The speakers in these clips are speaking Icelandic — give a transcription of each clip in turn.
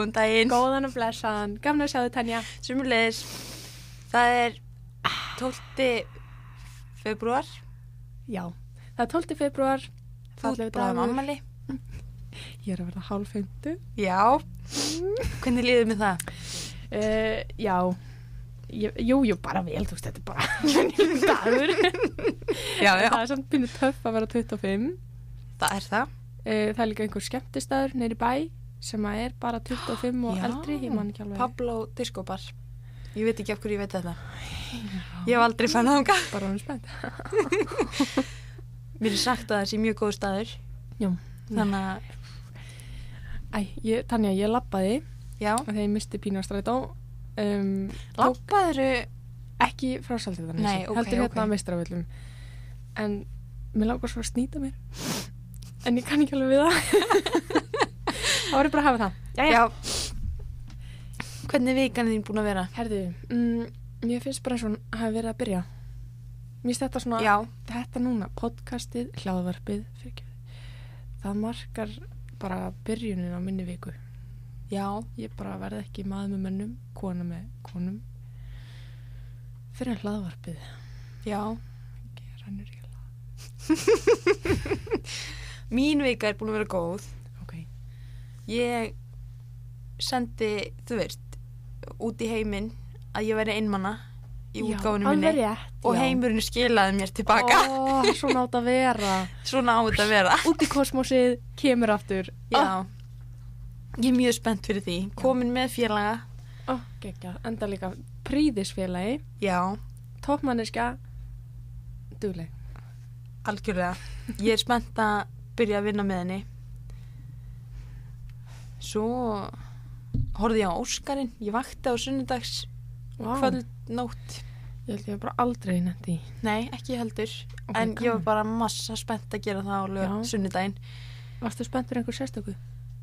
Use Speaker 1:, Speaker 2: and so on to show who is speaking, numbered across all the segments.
Speaker 1: Góðan daginn.
Speaker 2: Góðan og blessaðan. Gamla að sjá þið, Tanja.
Speaker 1: Sumulegis. Það er 12. februar.
Speaker 2: Já, það er 12. februar.
Speaker 1: Þú ert bara um ammali.
Speaker 2: Ég er að verða hálf fymtu.
Speaker 1: Já. Hvernig líður með það?
Speaker 2: Uh, já, jú, jú, bara vel, þú veist, þetta er bara venjulegur dagur.
Speaker 1: Já, já.
Speaker 2: Það er samt pínu töff að vera 25.
Speaker 1: Það er það.
Speaker 2: Uh, það er líka einhver skemmtistæður neyri bæ sem að er bara 25 og
Speaker 1: Já.
Speaker 2: eldri, ég man ekki alveg.
Speaker 1: Pablo Disco Bar. Ég veit ekki af hverju ég veit þetta. Ég hef aldrei fann þanga.
Speaker 2: Bara hann spennt.
Speaker 1: Mér er sagt að það sé mjög góð staður.
Speaker 2: Já.
Speaker 1: Þannig að,
Speaker 2: Æ, ég, Tanja, ég labbaði
Speaker 1: já.
Speaker 2: þegar ég misti pínu á. Um, tók
Speaker 1: Lappaðuru,
Speaker 2: ekki frá Saltiðarnesi,
Speaker 1: Nei, ok,
Speaker 2: heldur hérna
Speaker 1: ok.
Speaker 2: að mistravöllum. En mér langar svo að snýta mér. En ég kann ekki alveg við það. Það voru bara að hafa það. Jæja.
Speaker 1: já. Hvernig er vikan þín búin að vera?
Speaker 2: Herðu, mm, mér finnst bara eins og hann hafi verið að byrja. Mér finnst þetta svona,
Speaker 1: Já.
Speaker 2: þetta núna, podcastið, hlaðvarpið, fyrirgefið. Það markar bara byrjunin á minni viku.
Speaker 1: Já.
Speaker 2: Ég bara verði ekki maður með mönnum, kona með konum. Fyrir en hlaðvarpið.
Speaker 1: Já.
Speaker 2: Ég rannur í hlað.
Speaker 1: Mín vika er búin að vera góð. Ég sendi, þú veist, út í heiminn að ég væri einmanna í útgáfunum
Speaker 2: alveg
Speaker 1: minni
Speaker 2: rétt.
Speaker 1: og heimurinn skilaði mér tilbaka.
Speaker 2: Ó, svona átt að vera.
Speaker 1: Svona á þetta að vera.
Speaker 2: Út í kosmosið, kemur aftur.
Speaker 1: Já. Ég er mjög spennt fyrir því. Komin með félaga.
Speaker 2: Geggja. Enda líka príðisfélagi,
Speaker 1: Já,
Speaker 2: toppmanniska, dugleg.
Speaker 1: algjörlega. Ég er spennt að byrja að vinna með henni. Svo horfði ég á Óskarinn. Ég vakti á sunnudags
Speaker 2: Vá.
Speaker 1: kvöldnótt.
Speaker 2: Ég held ég hef bara aldrei í.
Speaker 1: Nei, ekki heldur.
Speaker 2: Ok,
Speaker 1: en ég var bara massa spennt að gera það á lög sunnudaginn.
Speaker 2: Varstu spennt fyrir einhver sérstöku?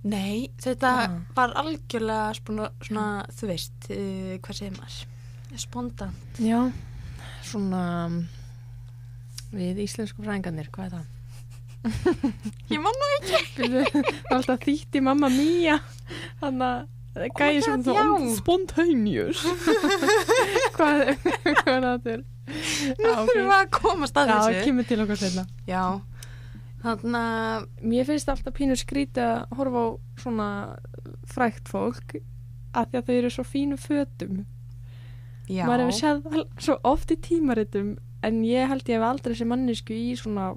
Speaker 1: Nei, þetta
Speaker 2: Ah.
Speaker 1: var algjörlega svona, svona þú veist, uh, hvað segir maður? Spontan.
Speaker 2: Já, svona um, við íslensku fræðingarnir, hvað er það?
Speaker 1: Ég manna ekki.
Speaker 2: Alltaf þýtt í mamma mía þannig að gæði það
Speaker 1: já.
Speaker 2: spontaneous hvað, er það til?
Speaker 1: Nú fyrir við að komast að
Speaker 2: Já,
Speaker 1: þessu.
Speaker 2: kemur til okkar setna
Speaker 1: Já, þannig að,
Speaker 2: Mér finnst alltaf pínu skrítið að horfa á svona frækt fólk að því að þau eru svo fínu fötum
Speaker 1: já,
Speaker 2: maður hefur séð svo oft í tímaritum en ég held ég hef aldrei sem mannesku í svona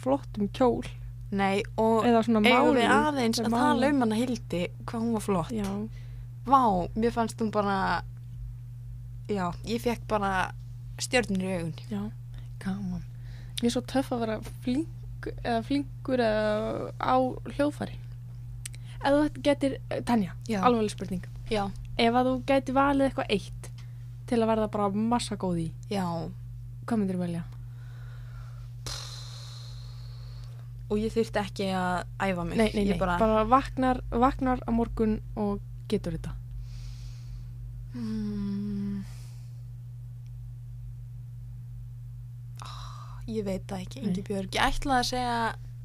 Speaker 2: flottum kjól.
Speaker 1: Nei, og
Speaker 2: eða svona
Speaker 1: eigum við aðeins að tala um hana Hildi, hvað hún var flott.
Speaker 2: Já,
Speaker 1: Vá, mér fannst hún bara, já, ég fekk bara stjörnir í augun.
Speaker 2: já, gaman. Ég er svo töff að vera flink eða flinkur eða á hljóðfæri. Ef þú getur, Tanja, alveg spurning.
Speaker 1: Já,
Speaker 2: Ef að þú getur valið eitthvað eitt til að verða bara massa góð í
Speaker 1: já,
Speaker 2: hvað myndir þú velja?
Speaker 1: Og ég þurfti ekki að æfa mig.
Speaker 2: Nei, nei, nei, bara,
Speaker 1: bara,
Speaker 2: vaknar, vaknar á morgun og getur þetta
Speaker 1: mm, Ah, ég veit það ekki. Ingi Björg. Ég ætlaði að segja,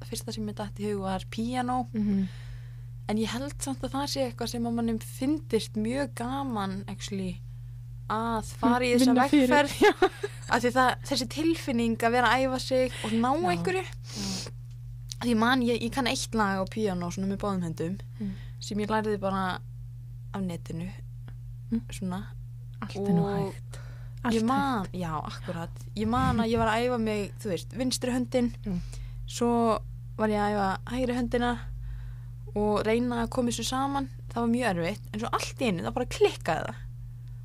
Speaker 1: fyrsta sem ég dætti í hug var piano.
Speaker 2: mm -hmm.
Speaker 1: En ég held samt að það sé eitthvað sem mannum finnist mjög gaman actually, að fara í þessa vegferð af því það, þessi tilfinning að vera að æfa sig og ná
Speaker 2: Já.
Speaker 1: einhverju því man, ég, ég kann eitt lag á píano svona með báðum hendum
Speaker 2: Mm.
Speaker 1: sem ég læriði bara af netinu.
Speaker 2: Mm.
Speaker 1: svona.
Speaker 2: Allt er nú hægt. Allt
Speaker 1: ég
Speaker 2: hægt.
Speaker 1: Man, já, akkurat. Ég man að ég var að æfa mig, þú veist, vinstri höndin.
Speaker 2: Mm.
Speaker 1: svo var ég að æfa hægri höndina og reyna að koma þessu saman. Það var mjög erfitt, en svo allt í einu það bara klikkaði það.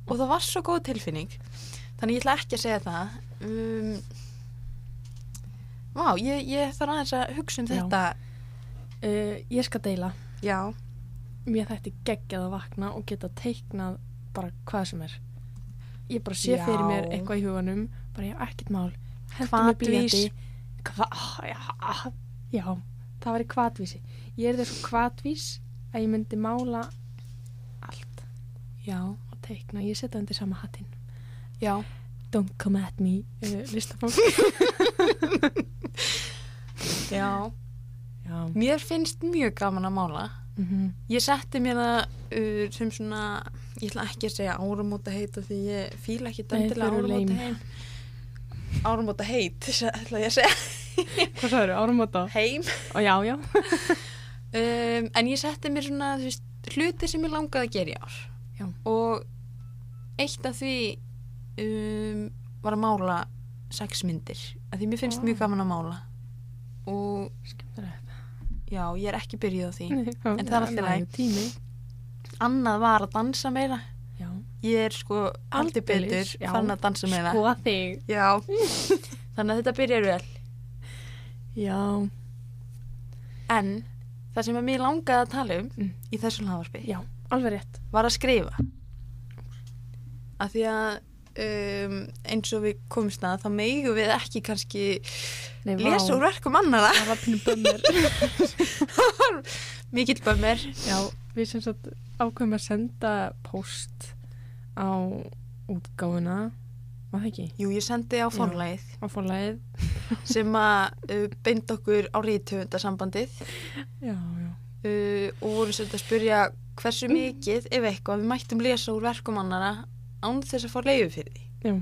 Speaker 1: Og það var svo góð tilfinning. Þannig ég ætla ekki að segja það. Um, Vá, ég, ég þarf aðeins að hugsa um
Speaker 2: Já.
Speaker 1: þetta.
Speaker 2: Uh, Ég skal deila.
Speaker 1: Já,
Speaker 2: Mér þætti geggjað að vakna og geta teiknað bara hvað sem er. Ég bara sé
Speaker 1: Já.
Speaker 2: fyrir mér eitthvað í huganum bara ég hef ekkert mál.
Speaker 1: Hvatvís.
Speaker 2: blýanti Hva, já, já, það var í kvatvísi Ég er þessu kvatvís að ég myndi mála allt.
Speaker 1: Já,
Speaker 2: og teikna, ég setja undir sama hattinn.
Speaker 1: Já
Speaker 2: Don't come at me, uh, listafólk
Speaker 1: Já,
Speaker 2: Já.
Speaker 1: Mér finnst mjög gaman að mála.
Speaker 2: Mm
Speaker 1: Ég setti mér það uh, sem svona, ég ætla ekki að segja áramóta heit því ég fíla ekki döndilega
Speaker 2: eru lame.
Speaker 1: heim. Áramóta heit, ætla ég að segja.
Speaker 2: Hvað sagður, áramóta?
Speaker 1: Heim.
Speaker 2: Ó, já, já.
Speaker 1: Um, en ég setti mér svona veist, hluti sem ég langaði að gera í ár.
Speaker 2: Já.
Speaker 1: Og eitt af því um, var að mála sex myndir. Af því mér finnst
Speaker 2: Vá.
Speaker 1: mjög gaman að mála. Og já, ég er ekki byrjuð á því.
Speaker 2: En
Speaker 1: það er allt í lagi.
Speaker 2: Tími.
Speaker 1: Annað var að dansa meira.
Speaker 2: Já.
Speaker 1: Ég er sko aldrei betur fann að dansa meira.
Speaker 2: Skoða þig.
Speaker 1: Já. Þannig að þetta byrjar vel.
Speaker 2: Já.
Speaker 1: En það sem að mér langaði að tala um
Speaker 2: Mm.
Speaker 1: í þessu hlaðvarpi
Speaker 2: Já, alveg rétt.
Speaker 1: var að skrifa. Af því að um, eins og við komumst að þá megum við ekki kannski
Speaker 2: Nei,
Speaker 1: lesa úr verkum annara.
Speaker 2: Það var pínu bömmir.
Speaker 1: Mikill bömmir.
Speaker 2: Já, við sem sagt ákveðum að senda post á útgáfuna. Var það ekki?
Speaker 1: Jú, ég sendi á forlæð
Speaker 2: Á fórlæðið.
Speaker 1: sem að uh, beint okkur á rítöfundasambandið
Speaker 2: Já, já.
Speaker 1: uh, og voru svolítið að spyrja hversu mikið, ef eitthvað, við mættum lesa úr verkum annara án þess að fá leiðu fyrir því.
Speaker 2: Já.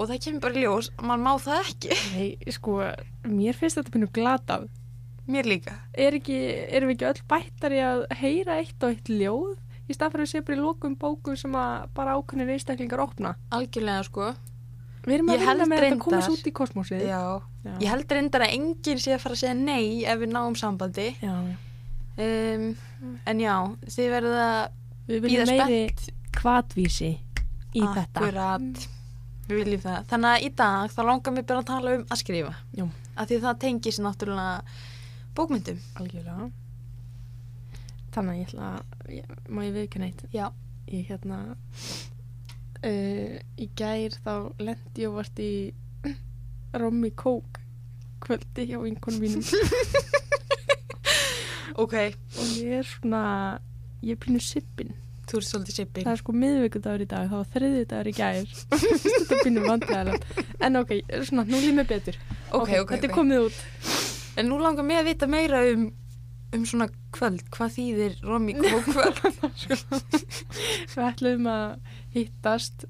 Speaker 1: Og það kemur bara ljós að maður má það ekki.
Speaker 2: Nei, sko, mér finnst þetta pínu glatað.
Speaker 1: Mér líka.
Speaker 2: Er ekki, erum við ekki öll bættar í að heyra eitt og eitt ljóð í stað fyrir að sé bara í lokum bókum sem að bara ákunnir einstaklingar opna?
Speaker 1: Algjörlega, sko.
Speaker 2: Við erum að vinna með þetta að
Speaker 1: reyndar-
Speaker 2: komast út í kosmosið.
Speaker 1: Já.
Speaker 2: Já.
Speaker 1: Ég held reyndar að enginn sé að fara að segja nei ef við náum sambandi.
Speaker 2: Já, já.
Speaker 1: Um, en já, þið verður að
Speaker 2: Við viljum meiri
Speaker 1: spennt.
Speaker 2: Kvatvísi í þetta.
Speaker 1: Akkurat. Við viljum það. Þannig að í dag þá langar mér bara að tala um að skrifa.
Speaker 2: Jú.
Speaker 1: Af því það tengis náttúrulega bókmyndum.
Speaker 2: Algjörlega. Þannig að ég ætla að, ég, má ég viðkynna eitt?
Speaker 1: Já.
Speaker 2: Ég hérna, uh, í gær þá lendi ég og vart í Rommi Kók kvöldi hjá vinkonum mínum
Speaker 1: Ok.
Speaker 2: og ég er svona, ég er pínu sippin.
Speaker 1: Þú ert svolítið sippin.
Speaker 2: Það er sko miðvikudagur í dag, það var þriðjudagur í gær. þetta pínu vandræðilegt. En ok, svona, nú líf mér betur.
Speaker 1: Ok, ok,
Speaker 2: Þetta er komið út.
Speaker 1: En nú langar mér að vita meira um, um svona kvöld. Hvað þýðir Romy Kókvöld?
Speaker 2: Við ætlum að hittast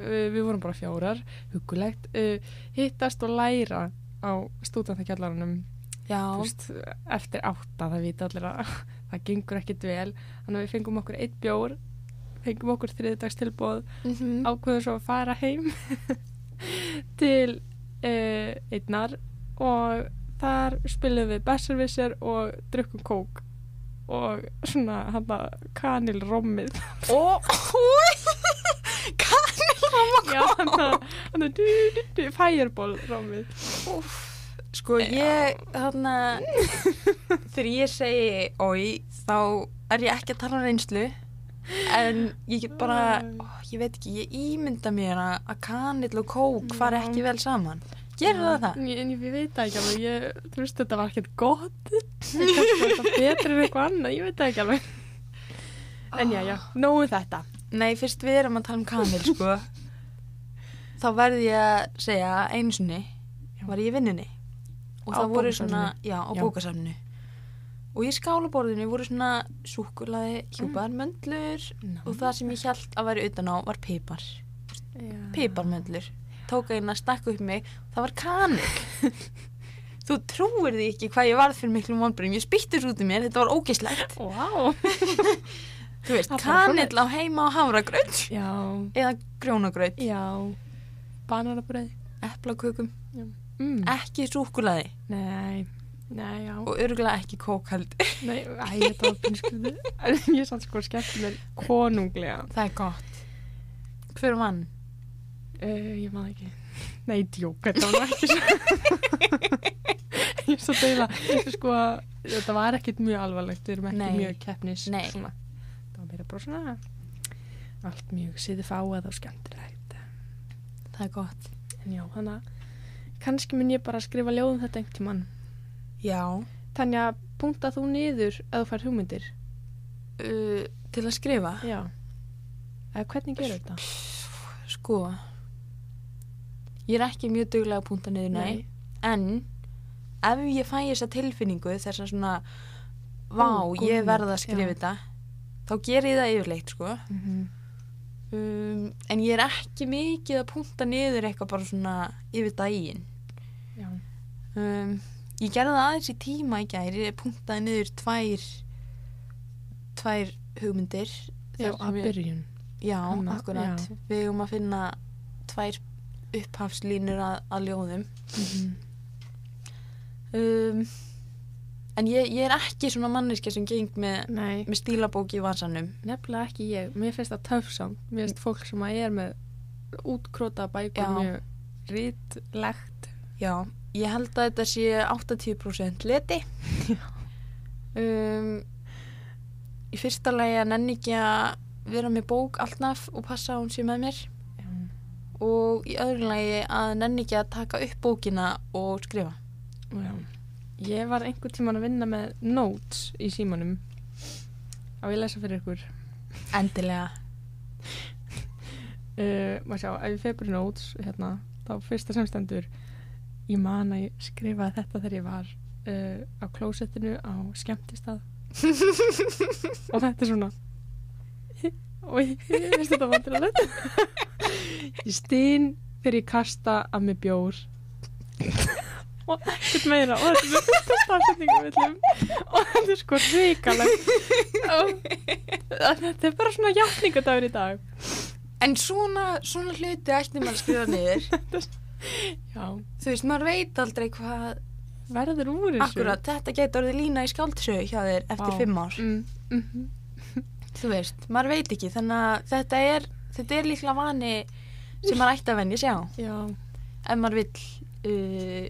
Speaker 2: uh, við vorum bara fjórar hugulegt, uh, hittast og læra á stúdendakjallarunum
Speaker 1: Já.
Speaker 2: veist, eftir átta, það vita allir að það gengur ekkit vel, þannig að við fengum okkur eitt bjór, fengum okkur þriðdags tilbóð,
Speaker 1: Mm
Speaker 2: ákveðum svo að fara heim til uh, einnar og þar spilum við Besservisser og drukkum kók og svona hann kanilrommið.
Speaker 1: Og, kanilróma
Speaker 2: Já, hann að Fireball rámið
Speaker 1: Sko ég, þarna, þegar ég segi oi, þá er ég ekki að tala um reynslu, en ég get bara, ó, ég veit ekki, ég ímynda mér að, kanill og kók fara ekki vel saman. Gerðu það það?
Speaker 2: En ég, ég veit ekki alveg ég, Þú veist þetta var ekkert gott. Þetta betur en eitthvað annað Ég veit ekki alveg. En já, já, nógu þetta.
Speaker 1: Nei, fyrst við erum að tala um kanill, sko, þá verði ég að segja sinni var ég í vinnunni og það voru svona, já, á
Speaker 2: Já.
Speaker 1: bókasafninu. Og í skálaborðinu voru svona súkulaði, hjúpaðar möndlur og það sem ég held að væri utan á var pipar, piparmöndlur. Tók eina, stakk upp mig það var kanil. Þú trúir því ekki hvað ég varð fyrir miklum vonbreyum ég spýttur út í mér, þetta var ógislegt
Speaker 2: Vá.
Speaker 1: Þú veist, kanill á heima á hafragraut
Speaker 2: Já,
Speaker 1: eða grjónagraut,
Speaker 2: já. Bananabröð
Speaker 1: eplakökum
Speaker 2: mm.
Speaker 1: ekki súkulaði
Speaker 2: Nei, nei, já.
Speaker 1: Og örgulega ekki kók heldur
Speaker 2: Nei, var pinnskriði En ég er sann sko skemmt mér konunglega.
Speaker 1: Það er gott. Hver vann?
Speaker 2: uh, Ég maður ekki. Nei, djók, þetta var ekki Ég er svo deila. Sko, þetta var ekkit mjög alvarlegt. Við erum ekki
Speaker 1: Nei.
Speaker 2: mjög keppnis. Það var meira bara svona Allt mjög siði fáið og skemmtilegt.
Speaker 1: Það er gott.
Speaker 2: En já, þannig að kannski mun ég bara skrifa ljóðum þetta einhvern tímann.
Speaker 1: Já,
Speaker 2: Þannig að punkta þú niður ef þú fær hugmyndir.
Speaker 1: Uh, til að skrifa?
Speaker 2: Já. Eða hvernig gerur þetta?
Speaker 1: sko. Ég er ekki mjög duglega að punta niður nei, en ef ég fæ þessa tilfinningu þess að svona vá,
Speaker 2: Ó,
Speaker 1: ég
Speaker 2: hugmynd,
Speaker 1: verð að skrifa
Speaker 2: já.
Speaker 1: þetta þá ger ég það yfirleitt sko.
Speaker 2: Mhm.
Speaker 1: um, en ég er ekki mikið að punta niður eitthvað bara svona yfir daginn. Um, ég gerði það aðeins í tíma í gær ég puntaði niður tvær tvær hugmyndir
Speaker 2: Já, að
Speaker 1: ég-
Speaker 2: byrjun.
Speaker 1: já,
Speaker 2: Hanna,
Speaker 1: akkurat
Speaker 2: já.
Speaker 1: við höfum að finna tvær upphafslínur að, að ljóðum
Speaker 2: Mhm.
Speaker 1: um, en ég, ég er ekki svona manneska sem geng með, með stílabók í vasanum
Speaker 2: nefnilega ekki ég. Mér finnst það töff samt. Mér finnst fólk sem að er með útkróta bækur mjög rítlegt.
Speaker 1: já, ég held að þetta sé 80% leti um, í fyrsta lagi að nenni ekki að vera með bók alltaf og passa að hún sé með mér
Speaker 2: Já.
Speaker 1: og í öðru lagi að nenni ekki að taka upp bókina og skrifa
Speaker 2: Já. Ég var einhver tíman að vinna með notes í símanum. Á ég lesa fyrir ykkur.
Speaker 1: endilega
Speaker 2: Uh, maður sjá, ef ég fegur notes hérna, þá fyrsta semstendur ég man að ég skrifaði þetta þegar ég var uh, á klósettinu á skemmtistað. Og þetta er svona og ég finnst þetta vandræðilegt ég stýn þegar ég kasta að mig bjór. Og ekkert meira. Og þetta er fyrsta stafsetningum villum. Og þetta er sko ríkalegt og þetta er bara svona játningadagur í dag.
Speaker 1: En svona, svona hluti maður að skrifa niður
Speaker 2: já,
Speaker 1: þú veist, maður veit aldrei hvað
Speaker 2: verður úr þessu.
Speaker 1: Akkurat, þetta getur orðið lína í skáldsögu hjá þér eftir
Speaker 2: Vá.
Speaker 1: fimm ár.
Speaker 2: Mm, mm
Speaker 1: þú veist, maður veit ekki þannig að þetta er, þetta er líklega vani sem maður ætti að venja sjá
Speaker 2: já,
Speaker 1: ef maður vill uh,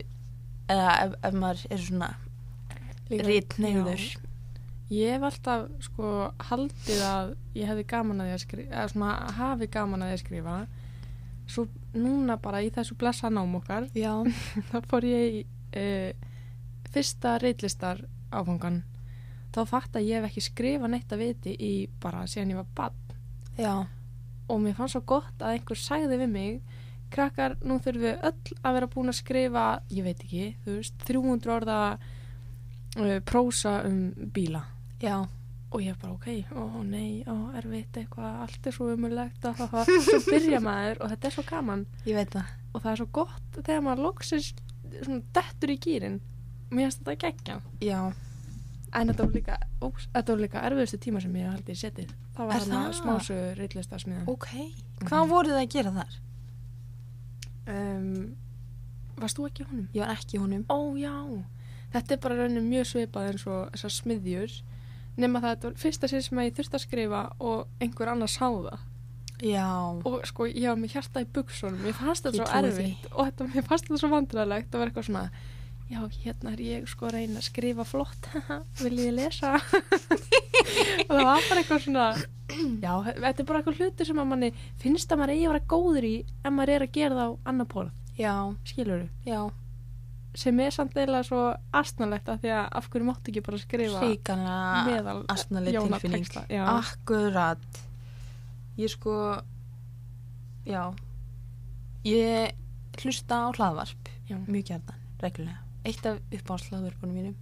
Speaker 1: eða ef, ef maður er svona rítneiður
Speaker 2: já. ég hef alltaf sko haldið að ég hefði gaman að því að skrifa eða svona hafi gaman að því að skrifa svo núna bara í þessu blessa nám okkar
Speaker 1: já,
Speaker 2: þá fór ég í uh, fyrsta reitlistar áfangan þá fatt að ég hef ekki skrifa neitt að viti í bara síðan ég var bann
Speaker 1: já,
Speaker 2: og mér fannst svo gott að einhver sagði við mig krakkar, nú þurfum við öll að vera búin að skrifa, ég veit ekki þú veist, 300 orða uh, prósa um bíla.
Speaker 1: Já
Speaker 2: og ég bara ok, ó nei, ó erfitt eitthvað, allt er svo umulegt svo byrja maður og þetta er svo gaman.
Speaker 1: Ég veit það.
Speaker 2: Og það er svo gott þegar maður loksins svona dettur í gýrin mér finnst þetta geggja.
Speaker 1: Já,
Speaker 2: en þetta voru líka, óps, þetta voru líka erfiðustu tíma sem ég held ég setið. Það var
Speaker 1: það?
Speaker 2: smásögur reillistasmiðan
Speaker 1: ok. Hvað voruð það að gera þar?
Speaker 2: um, Varst þú ekki honum?
Speaker 1: ég var ekki honum.
Speaker 2: Ó já, þetta er bara raunin mjög svipað eins og þessar smiðjur nema það var fyrsta sinn sem ég þurfti að skrifa og einhver annar sá það.
Speaker 1: Já,
Speaker 2: og sko ég var með hjarta í buksunum mér fannst þetta
Speaker 1: Ég
Speaker 2: svo
Speaker 1: trúi því.
Speaker 2: erfitt og þetta, mér fannst þetta svo vandræðilegt og var eitthvað svona já, hérna er ég sko að reyna að skrifa flott. Viljið þið lesa? Og það var bara eitthvað svona já, þetta er bara eitthvað hluti sem að manni finnst að maður eigi að vera góður í ef maður er að gera það á annar pólð
Speaker 1: já,
Speaker 2: skilur
Speaker 1: já
Speaker 2: sem er samt eiginlega svo astnalegt af því að af hverju máttu ekki bara skrifa meðal
Speaker 1: astnaleg
Speaker 2: Jóna
Speaker 1: tilfinning.
Speaker 2: texta, já.
Speaker 1: akkurat. Ég sko já. Ég hlusta á hlaðvarp
Speaker 2: Já.
Speaker 1: mjög gjarnan, reglulega. Eitt af uppáhaldshlaðvarpunum mínum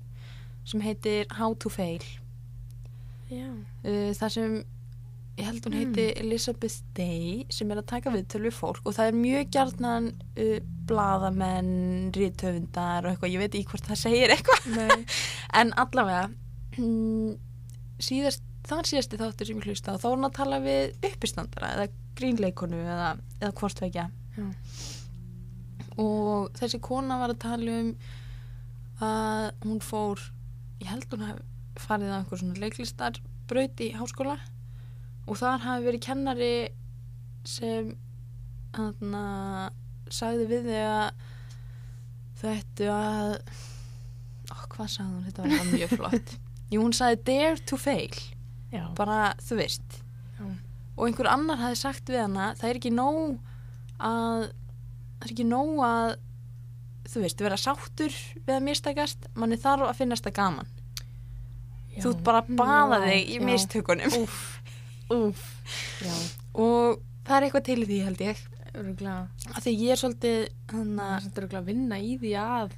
Speaker 1: sem heitir How to Fail.
Speaker 2: Já,
Speaker 1: uh, þar sem ég held hún heiti Elizabeth Day sem er að taka viðtöl við fólk og það er mjög gjarnan uh, blaðamenn, rítöfundar og eitthvað, ég veit ekki hvort það segir eitthvað. En allavega mm, síðast, það var síðasti þáttur sem ég hlusta og þá var hún að tala við uppistandara eða grínleikonu eða, eða hvort vekja
Speaker 2: já,
Speaker 1: og þessi kona var að tala um að hún fór ég held hún hef farið á einhver svona leiklistar braut í háskóla og þar hafi verið kennari sem þarna sagði við þig að þau ættu að ó, hvað sagði hún, þetta var mjög flott. Jú, hún sagði dare to fail.
Speaker 2: Já,
Speaker 1: bara, þú veist.
Speaker 2: Já.
Speaker 1: og einhver annar hafi sagt við hana það er ekki nóg að það er ekki nóg að þú veist, vera sáttur við að mistakast. Manni þarf að finnast það gaman.
Speaker 2: Já.
Speaker 1: þú bara að baða þig í mistökunum.
Speaker 2: Úf,
Speaker 1: og það er eitthvað til því held ég. Af því ég er svolítið
Speaker 2: það
Speaker 1: hana,
Speaker 2: er samt öruglega að vinna í því að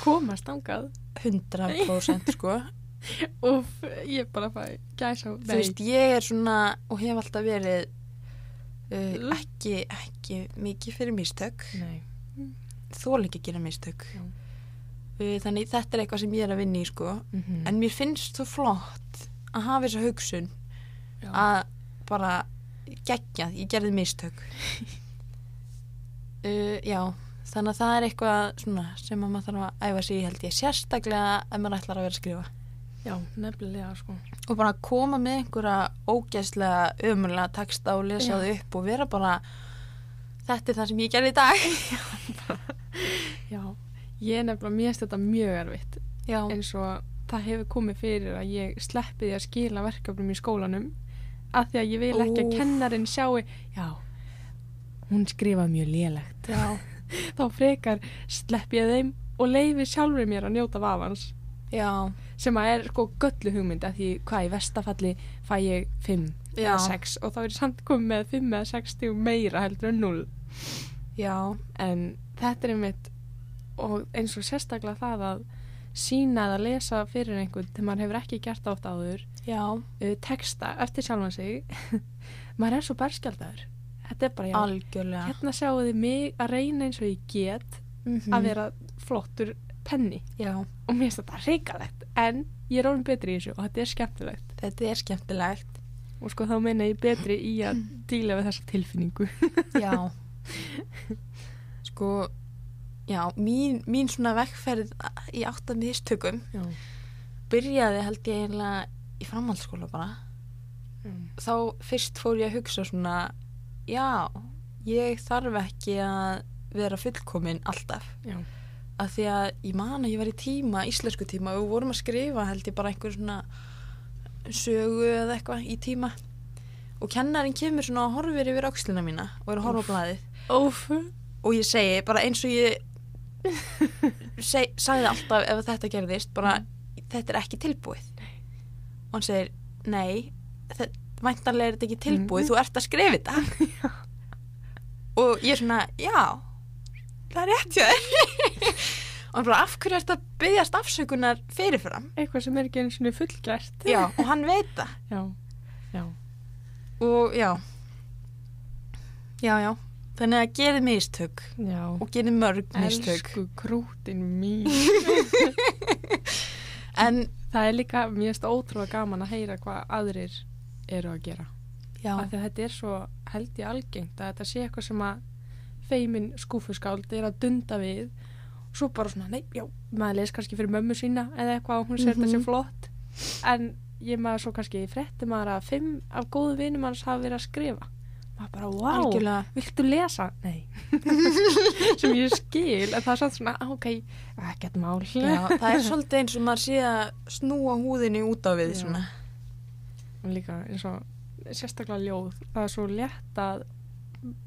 Speaker 2: komast angað
Speaker 1: 100% sko.
Speaker 2: Og ég bara fæ gæsa
Speaker 1: þú veist, ég er svona og hef alltaf verið uh, ekki, ekki mikið fyrir mistök.
Speaker 2: Nei,
Speaker 1: þól ekki að gera mistök.
Speaker 2: Já.
Speaker 1: uh, þannig þetta er eitthvað sem ég er að vinna í sko.
Speaker 2: Mm
Speaker 1: en mér finnst svo flott að hafa þessa hugsun
Speaker 2: já,
Speaker 1: að bara gegja, ég gerði mistök. Uh, já þannig að það er eitthvað sem að maður þarf að æfa sig í held ég sérstaklega ef maður ætlar að vera að skrifa.
Speaker 2: Já, nefnilega sko.
Speaker 1: Og bara koma með einhverja ógeðslega ömurlega texta og lesa þau upp og vera bara þetta er það sem ég gerði í dag.
Speaker 2: Já, ég nefnilega mér finnst þetta mjög erfitt.
Speaker 1: Já,
Speaker 2: eins og það hefur komið fyrir að ég sleppi því að skila verkefnum í skólanum af því að ég vil ekki að
Speaker 1: Úff.
Speaker 2: kennarinn sjáu já, hún skrifa mjög lélegt.
Speaker 1: Já,
Speaker 2: þá frekar sleppi ég þeim og leifi sjálfur mér að njóta vafans.
Speaker 1: Já,
Speaker 2: sem að er sko göllu hugmynd af því hvað í vestafalli fæ ég 5
Speaker 1: Já.
Speaker 2: eða 6 og þá er ég samt komið með 5 eða 6 stíg meira heldur en 0
Speaker 1: já,
Speaker 2: en þetta er einmitt og eins og sérstaklega það að sína eða lesa fyrir einhvern þegar maður hefur ekki gert oft áður uh, texta eftir sjálfan sig. Maður er svo berskjaldaður. Þetta er bara já,
Speaker 1: algjörlega.
Speaker 2: hérna sjáu þið mig að reyna eins og ég get
Speaker 1: Mhm.
Speaker 2: að vera flottur penni.
Speaker 1: Já,
Speaker 2: og mér finnst þetta reikalegt en ég er orðin betri í þessu og þetta er skemmtilegt.
Speaker 1: Þetta er skemmtilegt.
Speaker 2: Og sko þá meina ég betri í að díla við þessa tilfinningu.
Speaker 1: Já. Sko já, mín, mín svona vekkferð í átta mistökum byrjaði held ég eiginlega í framhaldsskóla bara. Þá fyrst fór ég að hugsa svona já, ég þarf ekki að vera fullkomin alltaf.
Speaker 2: Já,
Speaker 1: af því að ég man að ég var í tíma, íslensku tíma og við vorum að skrifa held ég bara einhver svona sögu eða eitthvað í tíma. Og kennarinn kemur svona og horfir yfir ákslina mína og er að horfa á blæðið og ég segi bara eins og ég seg, sagði alltaf ef þetta gerðist bara þetta er ekki tilbúið og hann segir nei, væntanlega er þetta ekki tilbúið
Speaker 2: Mhm.
Speaker 1: þú ert að skrifa þetta. Og ég er svona, já það er rétt þér. Og hann bara, af hverju ert að byggjast afsökunar fyrirfram?
Speaker 2: Eitthvað sem er ekki eins og fullgert.
Speaker 1: Já, og hann veit það.
Speaker 2: Já, já,
Speaker 1: og já. Já, já. Þannig að gerið mistök
Speaker 2: já.
Speaker 1: og gerið mörg mistök.
Speaker 2: Elsku krútin mín.
Speaker 1: En
Speaker 2: Það er líka, það ótrúlega gaman að heyra hvað aðrir eru að gera. Af því að þetta er svo held ég algengt að þetta sé eitthvað sem að feimin skúfuskáld er að dunda við. Svo bara svona, nei, já, maður les kannski fyrir mömmu sína eða eitthvað og hún sér þetta
Speaker 1: Mhm.
Speaker 2: sé flott. En ég maður svo kannski maður að fimm af góðu vinum hans hafa verið að skrifa bara, wow,
Speaker 1: algjörlega.
Speaker 2: viltu lesa? Nei. Sem ég skil, en það er samt svona, "Ah, ok ekkert mál.
Speaker 1: Já, það er svolítið eins og maður sé að snúa húðinni út á við svona.
Speaker 2: líka eins og sérstaklega ljóð það er svo létt að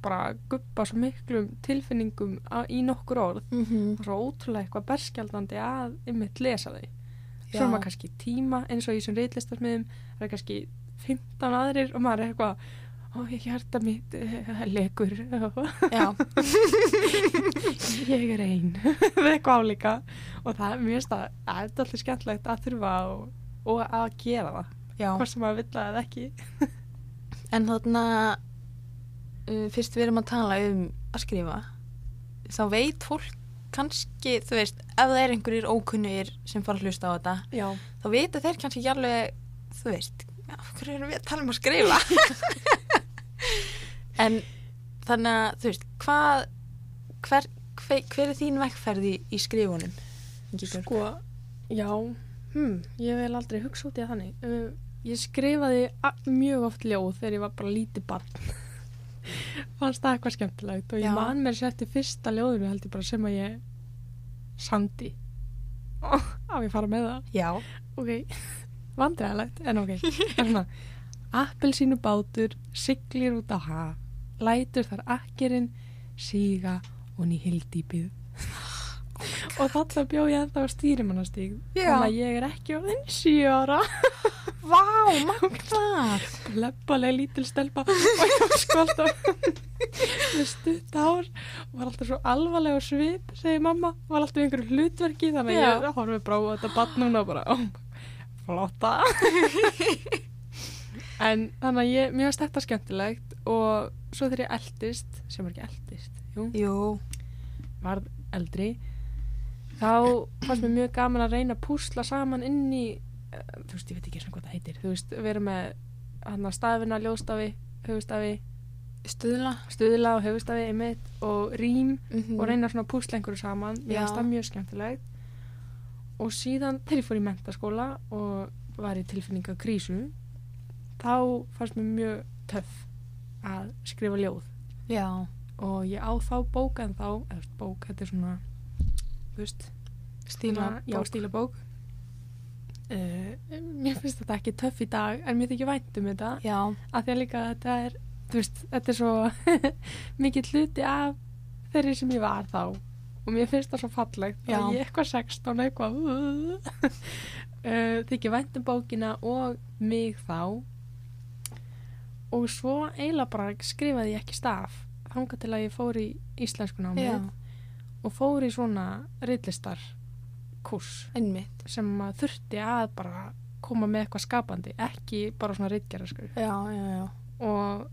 Speaker 2: bara guppa svo miklum tilfinningum á, í nokkur orð.
Speaker 1: Mm -hmm.
Speaker 2: og svo ótrúlega eitthvað berskjaldandi að ymmit lesa þau. Svo er maður kannski tíma eins og í þessum reitlistasmiðum það er kannski 15 aðrir og maður er eitthvað ég hjarta mitt uh, legur
Speaker 1: Já,
Speaker 2: ég er ein. Við eitthvað álíka. Og það er mjög stað það er alltaf skemmtlegt að þurfa og, og að gera það.
Speaker 1: Já.
Speaker 2: hvort sem maður vill það eða ekki.
Speaker 1: En þarna, uh, fyrst við erum að tala um að skrifa, þá veit fólk kannski, þú veist, ef það er einhverjir ókunnir sem fara að hlusta á þetta,
Speaker 2: já,
Speaker 1: þá vita þeir kannski ekki alveg, þú veist, af hverju erum við að tala um að skrifa? en þannig að, þú veist, hvað, hver, hver, hver er þín vekkferði í, í skrifunum?
Speaker 2: Sko, já, hm, ég vil aldrei hugsa út í þannig. Uh, ég skrifaði mjög oft ljóð þegar ég var bara lítið barn. Fannst það eitthvað skemmtilegt og ég
Speaker 1: Já.
Speaker 2: man mér sér eftir fyrsta ljóðinu held ég bara sem að ég sandi. Á ég fara með það.
Speaker 1: Já.
Speaker 2: Ok, vandræðalegt, en ok. Það er svona, appelsínu bátur, siglir út á haf, lætur þar akkerinn, síga og ný hildýpið. og þarna bjó ég ennþá á stýrimannastíg.
Speaker 1: Já.
Speaker 2: Þannig að ég er ekki orðin sjö ára.
Speaker 1: Vá, magnar.
Speaker 2: Leppalega lítil stelpa og ég var sko alltaf með stutt hár og var alltaf svo alvarlega á svip segir mamma, var alltaf einhverju hlutverki þannig að ég horfið á þetta barn núna og bara, ó, flotta en þannig að ég, mér finnst þetta skemmtilegt og svo þegar ég eldist sem er ekki eldist, jú
Speaker 1: Jú,
Speaker 2: varð eldri þá fannst mér mjög gaman að reyna að púsla saman inn í eh, þú veist, ég veit ekki svona hvað það heitir þú veist, vera með hann að stafina, ljóstafi, höfustafi
Speaker 1: stuðla.
Speaker 2: Stuðla og höfustafi einmitt og rím
Speaker 1: mm
Speaker 2: og reyna svona að púsla einhverju saman. Mér finnst það mjög skemmtilegt. Og síðan þegar ég fór í mentaskóla og var í tilfinninga krísu þá fannst mér mjög töff að skrifa ljóð.
Speaker 1: Já,
Speaker 2: og ég á þá bók en þá, eða bók, þetta er svona þú veist,
Speaker 1: stíla
Speaker 2: svona- já, stílabók uh, mér finnst þetta ekki töff í dag en mér þykir vænt um þetta.
Speaker 1: Já,
Speaker 2: af því að líka þetta er veist, þetta er svo mikið hluti af þeirri sem ég var þá. Og mér finnst það svo fallegt og ég eitthvað 16 eitthvað uh, þykir vænt um bókina og mig þá og svo eiginlega bara skrifaði ég ekki staf þangað til að ég fór í íslensku námið
Speaker 1: já,
Speaker 2: og fór í svona riðlistar kurs
Speaker 1: einmitt.
Speaker 2: sem maður þurfti að bara koma með eitthvað skapandi, ekki bara svona riðgerðaskur
Speaker 1: Já, já, já,
Speaker 2: og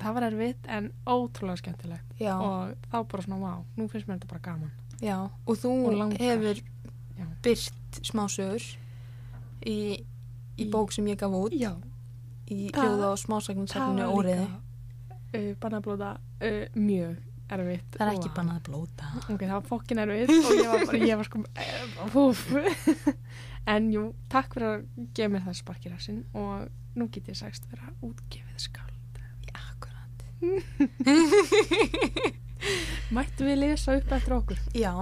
Speaker 2: það var erfitt en ótrúlega skemmtilegt.
Speaker 1: Já,
Speaker 2: og þá bara svona, vá, nú finnst mér þetta bara gaman.
Speaker 1: Já. Og þú
Speaker 2: Og langar.
Speaker 1: hefur
Speaker 2: Já.
Speaker 1: byrt smásögur í, í
Speaker 2: Í-
Speaker 1: bók sem ég gaf út.
Speaker 2: Já,
Speaker 1: í
Speaker 2: Það-
Speaker 1: hljóða og smásagnarsafninu Óriði
Speaker 2: uh, bannablóta uh, mjög erfitt.
Speaker 1: Það er ekki bannað að blóta.
Speaker 2: Ok, það var fokkin erfitt og ég var bara, ég var sko uh, en jú, takk fyrir að gefa mér það sparkirassin og nú get ég sagst vera útgefið skald
Speaker 1: Já, akkurat.
Speaker 2: Mættu við lesa upp eftir okkur?
Speaker 1: Já,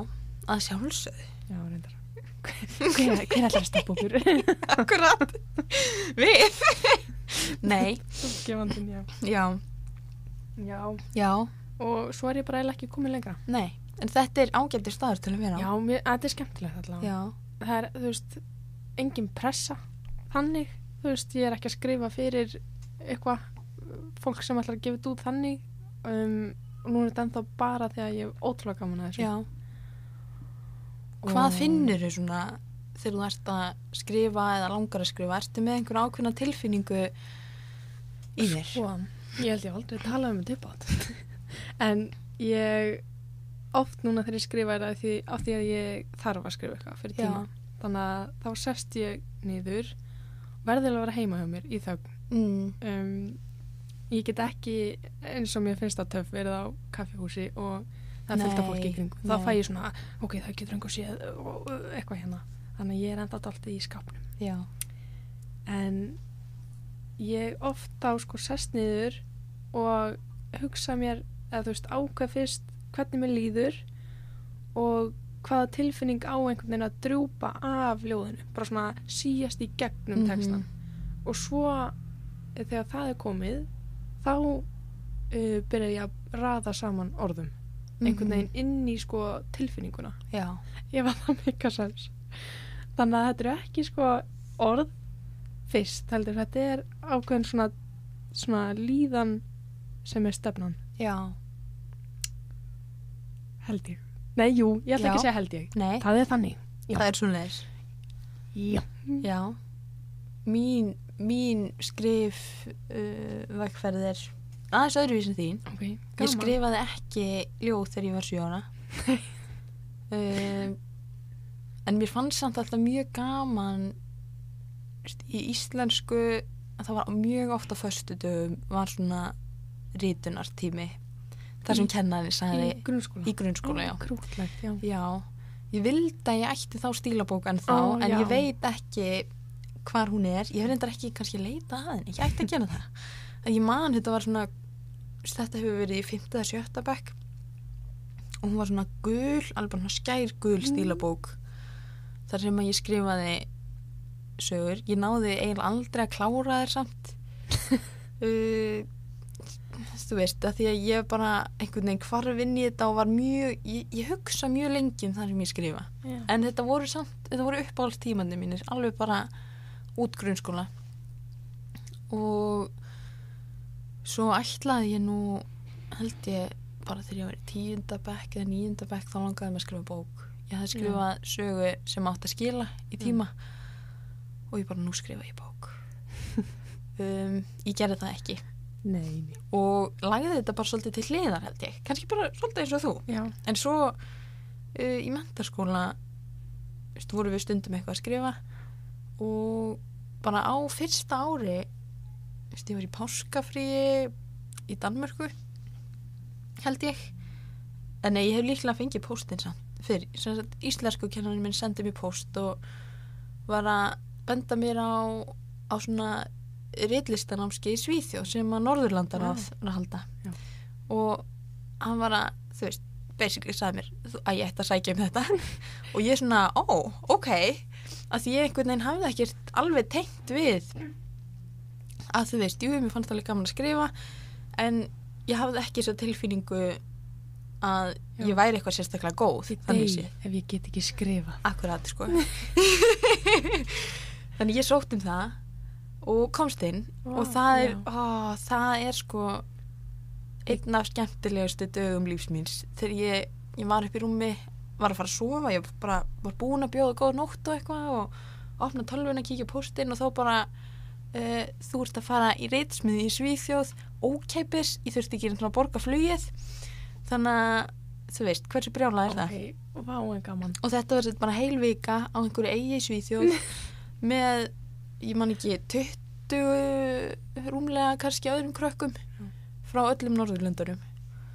Speaker 1: að sjálfsögðu.
Speaker 2: Já, reyndar. Hver, hver ætlar að stoppa okkur?
Speaker 1: Akkurat. Við Nei,
Speaker 2: útgefandinn, já.
Speaker 1: Já,
Speaker 2: já,
Speaker 1: já,
Speaker 2: og svo er ég bara ekki komin lengra.
Speaker 1: Nei. En þetta er ágættir staður til að vera. Á
Speaker 2: já, mér, þetta er skemmtilegt allavega. Það er, þú veist, engin pressa. Þannig, þú veist, ég er ekki að skrifa fyrir eitthvað fólk sem ætlar að gefa þetta út þannig. Um, og nú er þetta ennþá bara því að ég hef ótrúlega gaman að þessu.
Speaker 1: Já.
Speaker 2: Og-
Speaker 1: Hvað finnur þau svona þegar þú ert að skrifa eða langar að skrifa? Ertu með einhver ákveðna tilfinningu í þér?
Speaker 2: Sko, ég held ég aldrei talað um þetta upp átt en ég oft núna þegar ég skrifa er það því, af því að ég þarf að skrifa eitthvað fyrir
Speaker 1: Já.
Speaker 2: tíma þannig að þá sest ég niður verðilega að vera heima hjá mér í þögn
Speaker 1: Mm,
Speaker 2: um, ég get ekki eins og mér finnst það töff verið á kaffihúsi og það
Speaker 1: Nei,
Speaker 2: fólki í kring þá fæ ég svona, ok, það getur einhver séð og eitthvað hérna þannig að ég er enda alltaf í skápnum.
Speaker 1: Já,
Speaker 2: en ég oft á sko sest niður og hugsa mér eða þú veist ákveð fyrst hvernig mér líður og hvaða tilfinning á einhvern veginn að drjúpa af ljóðinu. Bara svona síjast í gegnum
Speaker 1: Mhm.
Speaker 2: textan og svo þegar það er komið þá uh, byrja ég að raða saman orðum. Einhvern
Speaker 1: Mhm.
Speaker 2: veginn inn í sko tilfinninguna.
Speaker 1: Já,
Speaker 2: ég var það mikka sens þannig að þetta eru ekki sko orð fyrst heldur. Þetta er ákveðin svona, svona líðan sem er stefnan.
Speaker 1: Já,
Speaker 2: held ég. Nei, jú, ég ætla
Speaker 1: Já.
Speaker 2: ekki að segja held ég.
Speaker 1: Nei,
Speaker 2: það er þannig. Já.
Speaker 1: það er svona þess
Speaker 2: já,
Speaker 1: Já, mín, mín skrif uh, vegferð er aðeins öðruvísin þín.
Speaker 2: ok,
Speaker 1: Ég skrifaði ekki ljóð þegar ég var sjóna. um, en mér fannst samt alltaf mjög gaman í íslensku að það var mjög ofta föstudöfum var svona rítunartími þar sem kennari sagði
Speaker 2: í grunnskóla
Speaker 1: í grunnskóla, já.
Speaker 2: krútlegt, já
Speaker 1: Já, ég vildi að ég ætti þá stílabók en þá,
Speaker 2: Ó,
Speaker 1: en ég veit ekki hvar hún er. Ég reyndar ekki kannski leita að henni, ég ætti að gera það. En ég man, þetta var svona, þetta hefur verið í 5. eða 7. bekk og hún var svona gul, alveg skær gul
Speaker 2: Mm.
Speaker 1: stílabók þar sem að ég skrifaði sögur. Ég náði eiginlega aldrei að klára þér samt. uh, þú veist, að því að ég bara einhvern veginn hvarf inn í þetta og var mjög, ég, ég hugsa mjög lengi um það sem ég skrifa.
Speaker 2: Já.
Speaker 1: En þetta voru samt, þetta voru uppáhalds tímandi mínir, alveg bara út grunnskóla. Og svo ætlaði ég nú, held ég, bara þegar ég var í tíunda bekk eða níunda bekk þá langaði mig að skrifa bók ég hafði skrifað sögu sem átt að skila í tíma. Og ég bara nú skrifa ég bók. Um, ég gerði það ekki.
Speaker 2: Nei,
Speaker 1: og lagði þetta bara svolítið til hliðar held ég. Kannski bara svolítið eins og þú.
Speaker 2: Já.
Speaker 1: en svo uh, í mentarskóla veist, vorum við stundum eitthvað að skrifa. Og bara á fyrsta ári veist, ég var í páskafríi í Danmörku held ég. En ég hef líklega fengið póstinn samt sagt, íslensku kennarinn minn sendi mér póst og var að benda mér á, á svona riðlistanámski í Svíþjóð sem að Norðurlandar
Speaker 2: Vá.
Speaker 1: að, halda
Speaker 2: Já.
Speaker 1: og hann var að, þú veist basically sagði mér að ég ætti að sækja um þetta og ég svona, ó, ok að því ég einhvern veginn hafði ekkert alveg tengt við að þú veist, jú, mér fannst alveg gaman að skrifa en ég hafði ekki þessa tilfinningu að
Speaker 2: Já.
Speaker 1: ég væri eitthvað sérstaklega góð þannig séð.
Speaker 2: ef ég get ekki skrifa.
Speaker 1: Akkurat, sko Þannig ég sótt um það og komst inn
Speaker 2: Vá,
Speaker 1: og það er, ó, það er sko einn af skemmtilegustu dögum lífsmýns þegar ég, ég var upp í rúmi var að fara að sofa, ég bara var búin að bjóða góða nótt og eitthvað og opna tölvun að kíkja á póstinn og þá bara uh, þú ert að fara í reitsmiði í Svíþjóð ókeipis, ég þurfti ekki að borga flugið þannig að þú veist, hversu brjála er það?
Speaker 2: Ok, vá
Speaker 1: og þetta var bara heil vika á einhverju eigi Svíþjóð með, ég man ekki 20 rúmlega kannski öðrum krökkum frá öllum Norðurlöndurum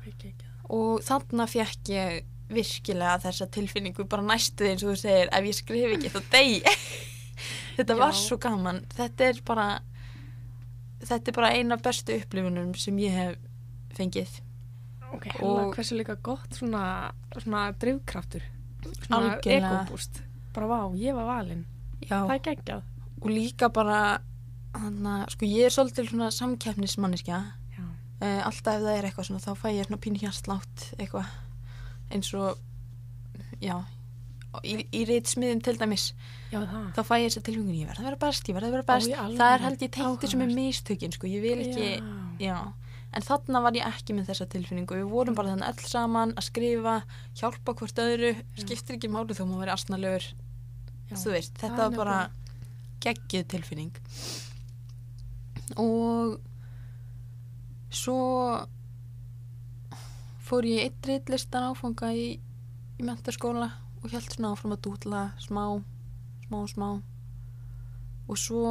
Speaker 2: það.
Speaker 1: og þarna fekk ég virkilega þessa tilfinningu bara næstu eins og þú segir ef ég skrif ekki þá degi þetta var
Speaker 2: Já.
Speaker 1: svo gaman þetta er bara þetta er bara eina bestu upplifunum sem ég hef fengið
Speaker 2: Ok, hella,
Speaker 1: Og-
Speaker 2: hversu líka gott svona, svona drivkraftur. Svona ekobúst. Bara vá, ég var valinn.
Speaker 1: Já.
Speaker 2: Það er geggjað.
Speaker 1: og líka bara hana, sko ég er svolítið svona samkeppnismanniska
Speaker 2: Já.
Speaker 1: uh, alltaf ef það er eitthvað svona þá fæ ég svona pínu hjarslátt eitthvað eins og já í, í reytsmiðum til dæmis
Speaker 2: Já, það.
Speaker 1: þá fæ ég þess að tilfengun ég verð að vera best, ég verð að vera best
Speaker 2: Ó,
Speaker 1: það er held ég tengt þessu með
Speaker 2: Áhugavert.
Speaker 1: mistökin sko, ég vil ekki
Speaker 2: Já.
Speaker 1: já. En þarna var ég ekki með þessa tilfinningu. Við vorum bara þannig öll saman að skrifa hjálpa hvort öðru, skiptir ekki máli þó maður veri asnalegur.
Speaker 2: Já.
Speaker 1: þú veist,
Speaker 2: Það
Speaker 1: þetta var bara geggjuð tilfinning. Og svo fór ég eitt reitlistan áfanga í, í mentaskóla og held svona áfram að dútla smá, smá, smá. Og svo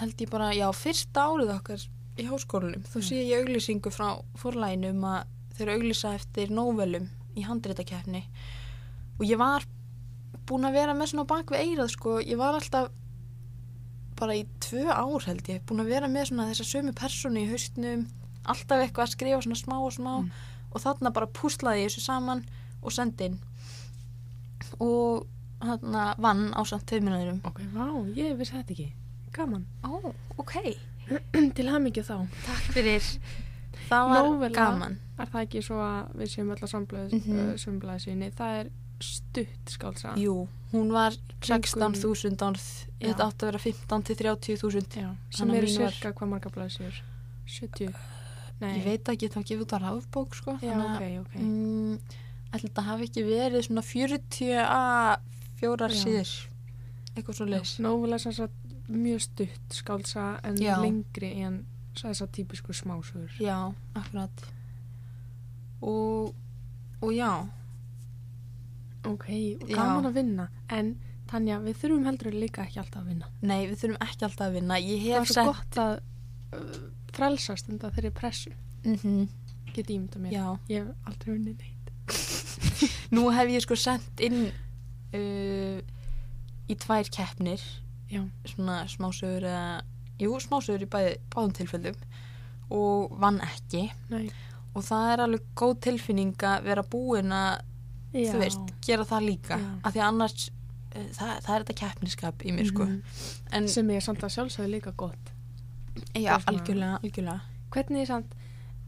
Speaker 1: held ég bara, já, fyrsta árið okkar í háskólanum, þá sé ég auglýsingu frá forlæginu um að þeir eru auglýsa eftir nóvelum í handritakefni. Og ég var búin að vera með svona bak við eirað sko, ég var alltaf bara í tvö ár held ég búin að vera með svona þessa sömu persónu í haustnum alltaf eitthvað að skrifa svona smá og smá.
Speaker 2: Mm.
Speaker 1: og þarna bara púslaði ég þessu saman og sendi inn. Og þarna vann á samt tveiminuðurum
Speaker 2: Ok, vá, ég vissi þetta ekki. Gaman.
Speaker 1: Ó, ok
Speaker 2: Til hamingju þá.
Speaker 1: Takk fyrir Það var
Speaker 2: Nóvella.
Speaker 1: gaman
Speaker 2: Er það ekki svo að við séum öll að
Speaker 1: Mhm.
Speaker 2: mm -hmm. Það er stutt skálsa.
Speaker 1: Jú, hún var
Speaker 2: Kringum-
Speaker 1: 16.000 orð
Speaker 2: Já.
Speaker 1: Þetta átti að vera 15 til 30.000
Speaker 2: Já, sem
Speaker 1: Þannig að
Speaker 2: eru cirka hvað marga blaðsjur? 70? Nei.
Speaker 1: Ég veit ekki, þá gefur þetta rafbók sko
Speaker 2: Já, ok, ok.
Speaker 1: mm, þetta hafi ekki verið svona 40 að fjórar síður eitthvað svo leis
Speaker 2: Nóvel er sanns að mjög stutt skálsa en
Speaker 1: Já.
Speaker 2: lengri en þess að típisku smásögur.
Speaker 1: Já, akkurat og, og já
Speaker 2: Ok, og
Speaker 1: Já.
Speaker 2: gaman að vinna. En Tanja, við þurfum heldur líka ekki alltaf að vinna.
Speaker 1: Nei, við þurfum ekki alltaf að vinna Ég
Speaker 2: Það er
Speaker 1: hef
Speaker 2: svo
Speaker 1: sett
Speaker 2: gott að uh, frelsast undan þeirri pressu.
Speaker 1: mm
Speaker 2: Get ímynda mér.
Speaker 1: Já,
Speaker 2: Ég hef aldrei unnið neitt.
Speaker 1: nú hef ég sko sendt inn uh, í tvær keppnir
Speaker 2: Já.
Speaker 1: svona smásögur eða jú, smásögur í bæði, báðum tilfellum og vann ekki
Speaker 2: Nei.
Speaker 1: og það er alveg góð tilfinning að vera búin að þú veist, gera það líka
Speaker 2: Já.
Speaker 1: af því að annars uh, það, það er þetta keppniskap í mér sko
Speaker 2: Mhm.
Speaker 1: en
Speaker 2: Sem er samt að sjálfsögðu líka gott.
Speaker 1: já, algjörlega, algjörlega
Speaker 2: Hvernig er samt,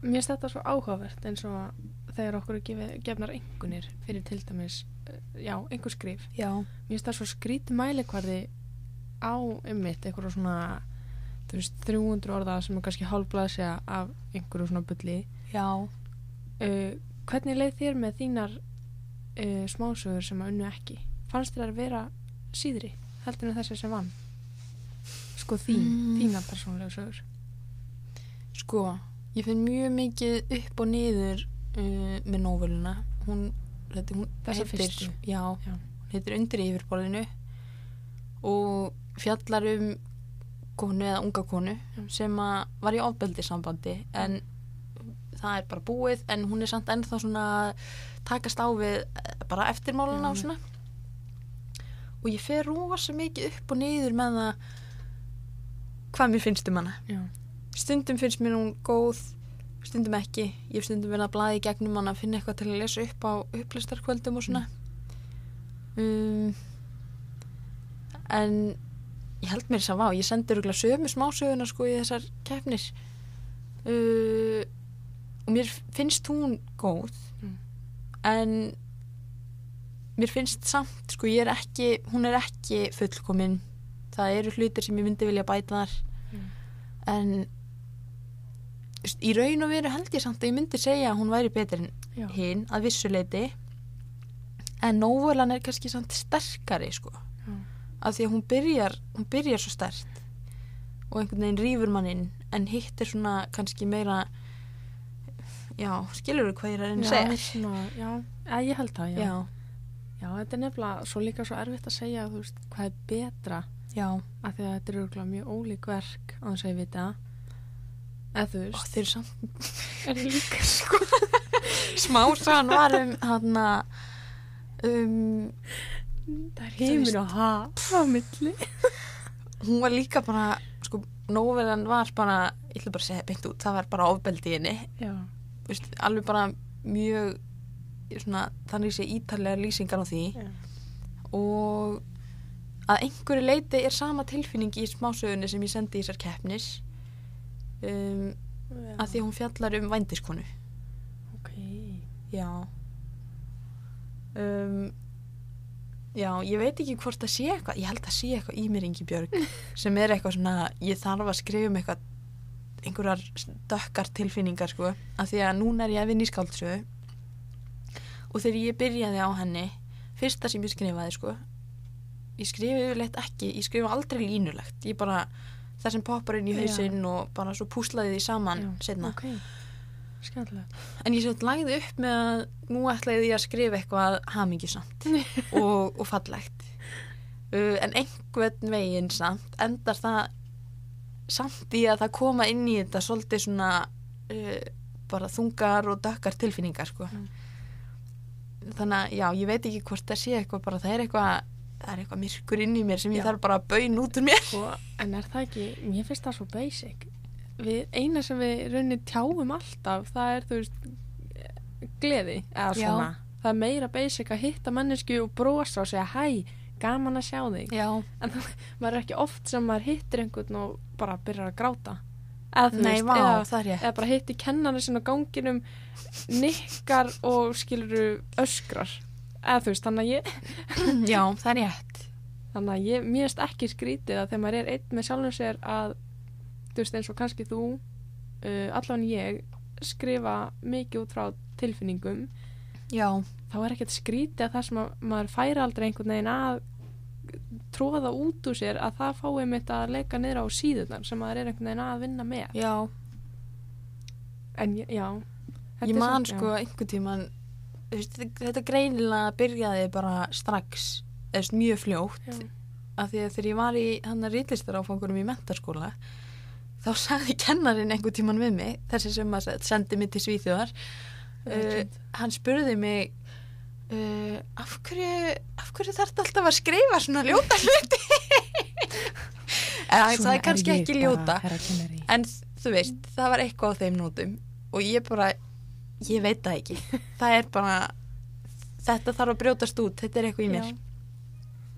Speaker 2: mér þetta svo áhugavert eins og þegar okkur gefnar engunir fyrir til dæmis, uh, já, einhver skrif.
Speaker 1: já,
Speaker 2: Mér það svo skrítið mælikvarði á ymmit, eitthvað svona veist, 300 orða sem er kannski hálfblaðsja af einhverju svona bulli.
Speaker 1: Já,
Speaker 2: uh, hvernig leið þér með þínar uh, smásögur sem að unnu ekki? Fannst þér að vera síðri heldur en þessi sem vann? Sko þín,
Speaker 1: Mm.
Speaker 2: þínar persónlega sögur.
Speaker 1: Sko ég finn mjög mikið upp og niður uh, með nóvöluna. Hún, þetta, hún heitir, já,
Speaker 2: Já.
Speaker 1: hún heitir undir yfirborðinu og fjallar um konu eða unga konu sem var í ofbeldi sambandi en það er bara búið en hún er samt ennþá svona takast á við eh, bara eftirmáluna
Speaker 2: Já,
Speaker 1: og svona. Og ég fer rosa mikið upp og niður með það hvað mér finnst um hana.
Speaker 2: Já.
Speaker 1: stundum finnst mér hún góð stundum ekki, ég hef stundum verið að blaði í gegnum hana að finna eitthvað til að lesa upp á upplistarkvöldum og svona. Um, en ég held mér þess að vá, ég sendi rúglega sömu smásöguna sko í þessar keppnir uh, og mér finnst hún góð
Speaker 2: Mm.
Speaker 1: en mér finnst samt sko ég er ekki, hún er ekki fullkomin það eru hlutir sem ég myndi vilja bæta þar
Speaker 2: Mm.
Speaker 1: en í raun og veru held ég samt að ég myndi segja að hún væri betur en hinn að vissuleiti en nóvelan er kannski samt sterkari sko. Af því að hún byrjar, hún byrjar svo stert og einhvern veginn rýfur mann inn en hitt er svona kannski meira já, skilur þú hvað ég er að reyna að
Speaker 2: Já,
Speaker 1: segja?
Speaker 2: svona, já, að ég held það, já.
Speaker 1: já,
Speaker 2: Já, þetta er nefnilega svo líka svo erfitt að segja, þú veist, hvað er betra.
Speaker 1: Já,
Speaker 2: af því að þetta eru mjög ólík verk á þess að ég vita eða þú
Speaker 1: og
Speaker 2: veist,
Speaker 1: þeir eru samt
Speaker 2: er líka sko.
Speaker 1: Smásagan var um hann um
Speaker 2: það er heiminn og haf á milli.
Speaker 1: Hún var líka bara sko, nóvelan var bara ég ætla bara að segja beint út, það var bara ofbeldi henni. Veist, alveg bara mjög svona, þannig sé ítarlega lýsingar á því.
Speaker 2: Já,
Speaker 1: og að einhverju leiti er sama tilfinning í smásögunni sem ég sendi í þessar keppnis um, að því hún fjallar um vændiskonu
Speaker 2: ok.
Speaker 1: Já. Um, já, ég veit ekki hvort það sé eitthvað ég held að sé eitthvað í mér Ingi Björg sem er eitthvað svona, ég þarf að skrifa um eitthvað einhverjar dökkar tilfinningar sko, af því að núna er ég að vinna í skáldsögu. Og þegar ég byrjaði á henni fyrsta sem ég skrifaði sko ég skrifi yfirleitt ekki, ég skrifa aldrei línulegt ég bara, það sem poppar inn í
Speaker 2: Já.
Speaker 1: hausinn og bara svo púslaði því saman
Speaker 2: Já,
Speaker 1: setna
Speaker 2: ok, skemmtilega
Speaker 1: En ég sett lagði upp með að nú ætlaði ég að skrifa eitthvað hamingjusamt og, og fallegt. Uh, en einhvern veginn samt endar það samt í að það koma inn í þetta svolítið svona uh, bara þungar og dökkar tilfinningar sko.
Speaker 2: Mm.
Speaker 1: Þannig að já, ég veit ekki hvort það sé eitthvað bara það er eitthvað það er eitthvað myrkur inn í mér sem ég
Speaker 2: Já.
Speaker 1: þarf bara að baun út úr mér.
Speaker 2: Sko, en er það ekki, mér finnst það svo basic við, eina sem við raunin tjáum alltaf, það er þú veist gleði, eða
Speaker 1: Já.
Speaker 2: svona það er meira basic að hitta mannesku og brosa og segja hæ, gaman að sjá þig
Speaker 1: Já,
Speaker 2: en það, maður er ekki oft sem maður hittir einhvern og bara byrjar að gráta eða þú
Speaker 1: nei,
Speaker 2: veist,
Speaker 1: vá,
Speaker 2: eða,
Speaker 1: það er ég.
Speaker 2: eða bara hitti kennarinn sinna á ganginum nikkar og skiluru öskrar eða þú veist, þannig að ég
Speaker 1: Já, það er rétt.
Speaker 2: þannig að ég, mér finnst ekki skrítið að þegar maður er einn með sjálfum sér að þú veist eins og kannski þú uh, allan ég skrifa mikið út frá tilfinningum
Speaker 1: Já,
Speaker 2: þá er ekkert skrítið að það sem að maður færi aldrei einhvern veginn að tróða út úr sér að það fái mitt að leika niður á síðunar sem maður er einhvern veginn að vinna með.
Speaker 1: Já.
Speaker 2: en já.
Speaker 1: Ég man sko einhvern tíman þetta, greinilega byrjaði bara strax eða mjög fljótt.
Speaker 2: Já.
Speaker 1: af því að þegar ég var í hann að rítlistaráfangurum í mentaskóla þá sagði kennarin einhvern tíman við mig þessi sem sendi mig til Svíþjóðar uh, hann spurði mig uh, af hverju hverju þarf þetta alltaf að skrifa svona ljóta hluti það
Speaker 2: Svona
Speaker 1: er kannski ekki ljóta. En þú veist, það var eitthvað á þeim nótum og ég bara, ég veit það ekki. Það er bara, þetta þarf að brjótast út, þetta er eitthvað í mér.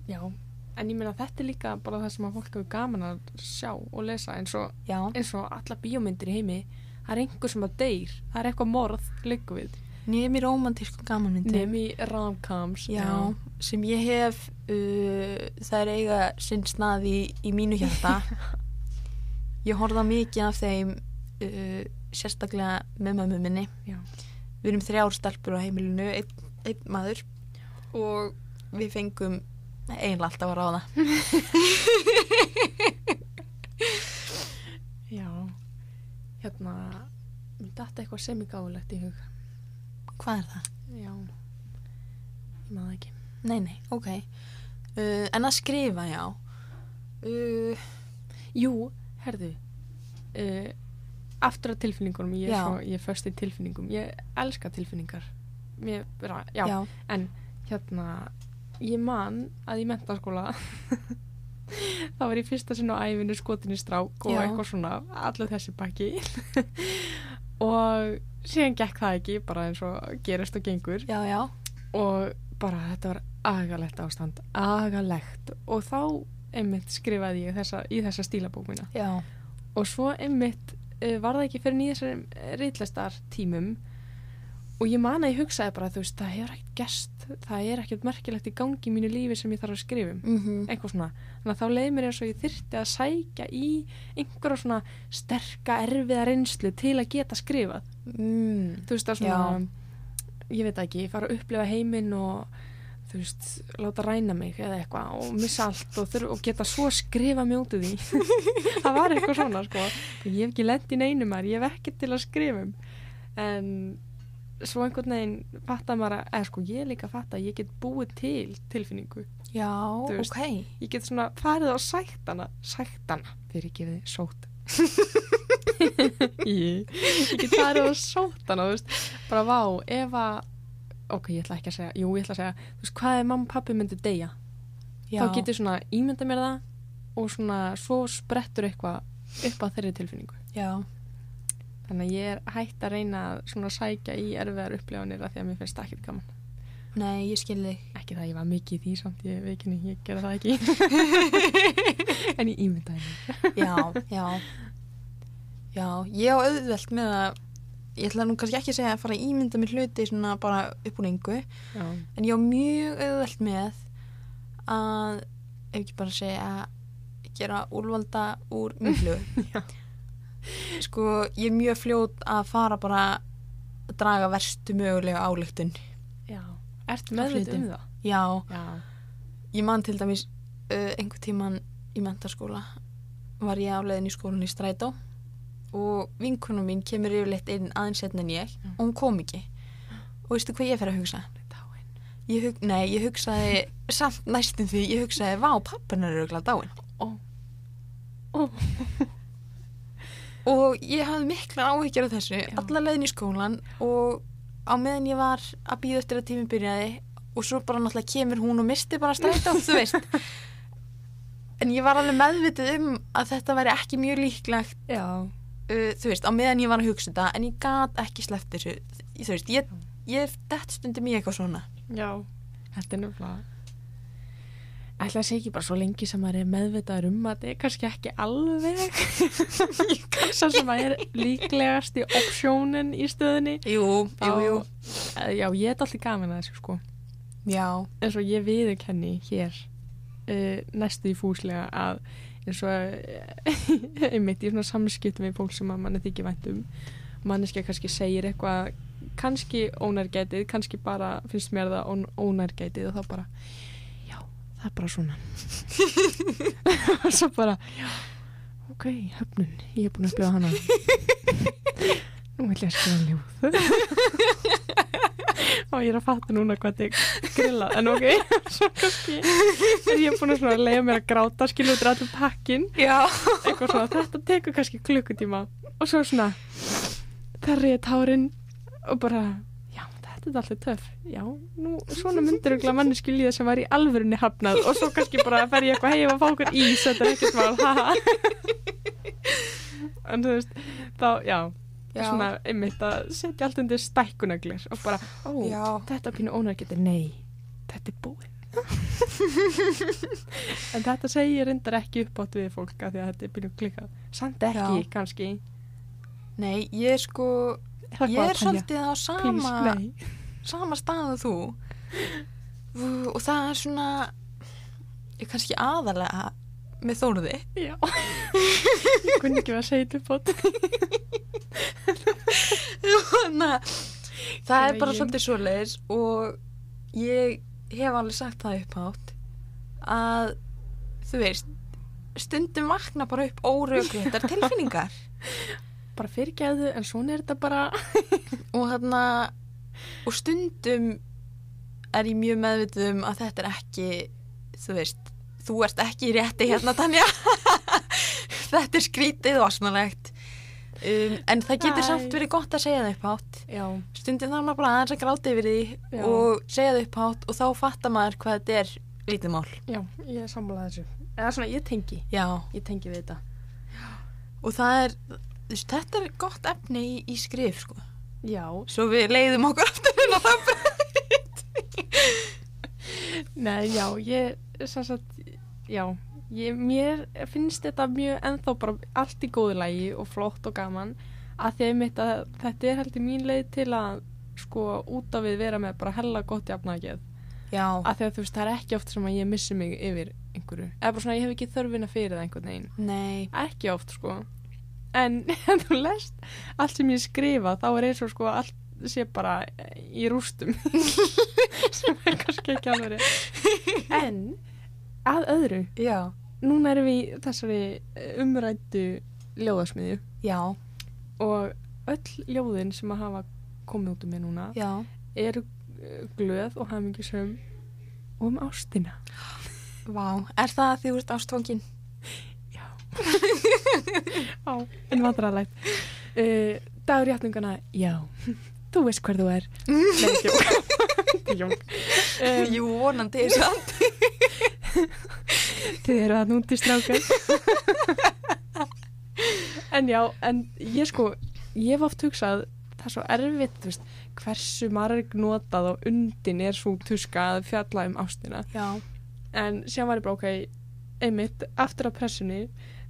Speaker 2: já. já, en ég meina þetta er líka bara það sem að fólk hefur gaman að sjá og lesa eins og
Speaker 1: Já,
Speaker 2: eins og alla bíómyndir í heimi það er einhver sem að deyr, það er eitthvað morð líka við,
Speaker 1: nefn í romantískum gamanmyndum.
Speaker 2: nefn í romcoms
Speaker 1: Já, sem ég hef, uh, það er eiga sinn snað í, í mínu hjarta. Ég horfði á mikið af þeim uh, sérstaklega með mömmu minni.
Speaker 2: Já.
Speaker 1: Við erum þrjár stelpur á heimilinu, einn, einn maður og við fengum eiginlega alltaf að ráða.
Speaker 2: Já, hérna, mér datt eitthvað semigáulegt í hug.
Speaker 1: Hvað er það?
Speaker 2: Já, ég maður ekki.
Speaker 1: Nei, nei, ok. Uh, en að skrifa, já. Uh,
Speaker 2: Jú, herðu, uh, aftur að tilfinningunum, ég er, er först í tilfinningum. Ég elska tilfinningar. Mér, já,
Speaker 1: já.
Speaker 2: en hérna, ég man að í mentaskóla þá var ég fyrsta sinn á æfinu skotin í strák og
Speaker 1: Já.
Speaker 2: eitthvað svona, allir þessi bakki og síðan gekk það ekki, bara eins og gerist og gengur
Speaker 1: Já, já.
Speaker 2: og bara þetta var agalegt ástand agalegt og þá einmitt skrifaði ég þessa, í þessa stílabók mína
Speaker 1: Já.
Speaker 2: og svo einmitt uh, var það ekki fyrir nýðisar reitlistar tímum og ég man að ég hugsaði bara þú veist, það hefur ekkert gerst það er ekkert merkilegt í gangi í mínu lífi sem ég þarf að skrifa um.
Speaker 1: Mm
Speaker 2: eitthvað svona, þannig að þá leið mér eins og ég þyrfti að sækja í einhverja svona sterka, erfiða reynslu til að geta skrifað.
Speaker 1: Mm.
Speaker 2: þú veist að svona, ég veit ekki fara að upplifa heiminn og þú veist, láta ræna mig eða eitthvað og missa allt og, og geta svo skrifa úr því. Það var eitthvað svona sko. Ég hef ekki lent í neinu maður, ég hef ekkert til að skrifa um. En svo einhvern veginn fattar maður að, eða sko ég líka fattar að ég get búið til tilfinningu
Speaker 1: Já,
Speaker 2: veist.
Speaker 1: ok.
Speaker 2: ég get svona farið á sættana sættana, fyrir ekki við sót ég, ég get farið á sóttana þú veist, bara vá, ef að ok, ég ætla ekki að segja, jú, ég ætla að segja þú veist, hvað ef mamma og pappi myndi deyja
Speaker 1: Já.
Speaker 2: þá get ég svona ímynda mér það og svona, svo sprettur eitthvað upp á þeirri tilfinningu
Speaker 1: Já.
Speaker 2: Þannig að ég er hægt að reyna að svona sækja í erfiðar upplifanir af því að mér finnst það ekkert gaman
Speaker 1: Nei, ég skil þig.
Speaker 2: ekki það að ég var mikið í því samt ég veikinni, ég gerði það ekki en ég ímyndaði mér
Speaker 1: Já, já. Já, ég á auðvelt með að, ég ætla nú kannski ekki að segja að fara að ímynda mér hluti svona bara upp úr engu,
Speaker 2: já,
Speaker 1: en ég á mjög auðvelt með að, ef ekki bara að segja, að gera úrvalda úr mjög
Speaker 2: Já.
Speaker 1: Sko, ég er mjög fljót að fara bara að draga verstu mögulega álöktun.
Speaker 2: já. ertu meðvitið um það?
Speaker 1: Já,
Speaker 2: já,
Speaker 1: ég man til dæmis uh, einhver tíman í mentaskóla var ég á leiðin í skólan í strætó og vinkunum mín kemur yfirleitt inn aðeins setna en ég
Speaker 2: Já.
Speaker 1: og hún kom ekki og veistu hvað ég fer að hugsa? Ég hug, nei, ég hugsaði samt næstum því, ég hugsaði vá, pappin er auðvitað dáin
Speaker 2: ó, ó,
Speaker 1: og ég hafði mikla áhyggjur af þessu alla leiðin í skólan og á meðan ég var að býða eftir að tími byrjaði og svo bara náttúrulega kemur hún og misti bara strætó, þú veist. En ég var alveg meðvitið um að þetta væri ekki mjög líklegt uh, þú veist, á meðan ég var að hugsa þetta en ég gat ekki sleppt þessu þú veist, ég, ég dett stundum í eitthvað svona.
Speaker 2: Já. Þetta er nefnilega ætla að segja ekki bara svo lengi sem maður er meðvitaður um að þetta er kannski ekki alveg svo sem maður er líklegast í opsjónin í stöðinni
Speaker 1: Jú, jú, jú.
Speaker 2: Á- já, ég er alltaf gaman að þessu sko.
Speaker 1: Já,
Speaker 2: eins og ég viðurkenni hér uh, næstu í fúslega að eins og uh, einmitt í svona samskiptum við fólk sem að manni þykir vænt um manneski kannski segir eitthvað kannski ónærgætið, kannski bara finnst mér það ón, ónærgætið og þá bara það er bara svona. Og svo bara ok, höfnun. Ég er búin að upplifa hana. Nú ætla ég að skrifa ljóð. Og ég er að fatta núna hvað þetta er grillað en ok, svo kannski er ég búin að leiða mér að gráta skilu út allir pakkin eitthvað svona, þetta tekur kannski klukkutíma. Og svo svona þar ég tárin og bara já, þetta alltaf töff já, nú, svona myndir ykkur manneski líða sem var í alvörunni hafnað og svo kannski bara fer ég eitthvað heim að fá okkur ís þetta er ekkert mál, haha en þú veist þá, já,
Speaker 1: Já.
Speaker 2: svona einmitt að setja allt undir stækkunaglir og bara, ó,
Speaker 1: Já.
Speaker 2: þetta pínu ónæggetur, nei þetta er búið en þetta segir reyndar ekki upp átt við fólk af því að þetta er pínu klikað samt ekki,
Speaker 1: Já.
Speaker 2: kannski
Speaker 1: Nei, ég er sko Ég er svolítið á sama
Speaker 2: Please,
Speaker 1: sama stað og þú. Og, það er svona ég er kannski aðalega með þóruði
Speaker 2: Já. Ég kunni ekki að segja þetta
Speaker 1: að það er bara svolítið svoleiðis og ég hef alveg sagt það upp átt að þú veist stundum vakna bara upp órögréttar tilfinningar
Speaker 2: Bara fyrirgæðu, en svona er þetta bara...
Speaker 1: og þarna og stundum er ég mjög meðvituð um að þetta er ekki þú veist, þú ert ekki í rétti hérna Tanja þetta er skrítið og asnalegt um, en það getur
Speaker 2: Æ.
Speaker 1: samt verið gott að segja það upp átt
Speaker 2: Já,
Speaker 1: stundum þarf maður bara aðeins að gráta yfir því
Speaker 2: Já.
Speaker 1: og segja það upp átt og þá fattar maður hvað þetta er lítið mál
Speaker 2: já, ég er sammálað þessu. Eða svona, ég tengi.
Speaker 1: já,
Speaker 2: Ég tengi við þetta.
Speaker 1: og það er veist, þetta er gott efni í, í skrif sko.
Speaker 2: Já.
Speaker 1: svo við leiðum okkur aftur á það
Speaker 2: Nei, já, ég, sem sagt, já, ég, mér finnst þetta mjög ennþá bara allt í góðu lagi og flott og gaman. Að því einmitt að þetta er heldur mín leið til að sko út af við vera með bara hella gott jafnageð
Speaker 1: já,
Speaker 2: að því að þú veist, það er ekki oft sem að ég missi mig yfir einhverju, eða bara svona ég hef ekki þörfina fyrir það einhvern veginn,
Speaker 1: nei.
Speaker 2: Ekki oft sko en þú lest allt sem ég skrifa þá er eins og sko allt sé bara í rústum. Sem er kannski ekki alveg en að öðru
Speaker 1: já,
Speaker 2: núna erum við þessari eh, umræddu ljóðasmiðju.
Speaker 1: Já,
Speaker 2: og öll ljóðin sem að hafa komið út um mig núna
Speaker 1: já.
Speaker 2: eru eh, glöð og hamingisum og um ástina.
Speaker 1: Vá, er það því þú ert ástfangin?
Speaker 2: Á, en vandræðalegt. Uh, dagur játningana, já. Þú veist hver þú er. Nei. Djók. Um,
Speaker 1: Jú, vonandi er samt
Speaker 2: þið eru að núti strákar. en já, en ég sko, ég hef oft hugsað, það er svo erfitt, þú veist, hversu marg notað og undin er svo tuska að fjalla um ástina.
Speaker 1: Já,
Speaker 2: en síðan var ég bara ok einmitt, aftur af pressunni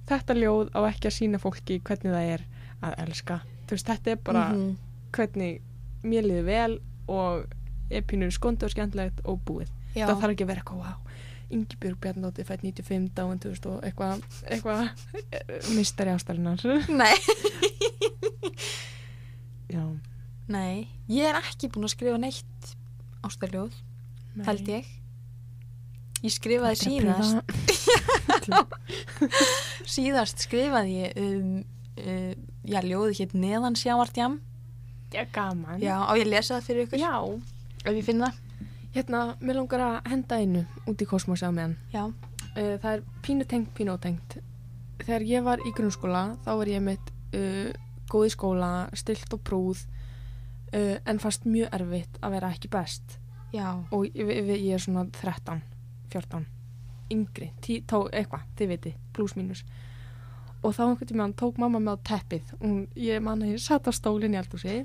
Speaker 2: þetta ljóð á ekki að sína fólki hvernig það er að elska. Þú veist, þetta er bara
Speaker 1: Mhm.
Speaker 2: hvernig mér liði vel og pínur skondi og skemmtilegt og búið.
Speaker 1: Já,
Speaker 2: það þarf ekki að vera eitthvað, wow Ingibjörg Bjarnóti fætt 95 dáin, og eitthvað eitthvað mistari ástarinnar
Speaker 1: Nei,
Speaker 2: já,
Speaker 1: nei, ég er ekki búin að skrifa neitt ástarljóð,
Speaker 2: nei.
Speaker 1: held ég. Ég skrifaði síðast Síðast skrifaði ég um uh, Já, ljóði hétt neðan sjávartjam.
Speaker 2: Já, gaman.
Speaker 1: Já, á ég lesa það fyrir ykkur?
Speaker 2: Já,
Speaker 1: Ef ég finn það.
Speaker 2: Hérna, mér langar að henda einu út í kosmosi á meðan
Speaker 1: Já,
Speaker 2: Uh, það er pínu tengt, pínu ótengt. Þegar ég var í grunnskóla, þá var ég mitt uh, góð í skóla, stilt og prúð, uh, en fannst mjög erfitt að vera ekki best.
Speaker 1: já,
Speaker 2: Og ég, ég, ég er svona 13, 14, yngri, tí, tó, eitthvað, þið viti, pluss mínus. Og þá einhvern tímann tók mamma mig á teppið. Hún, ég man að ég satt á stólinn í eldhúsi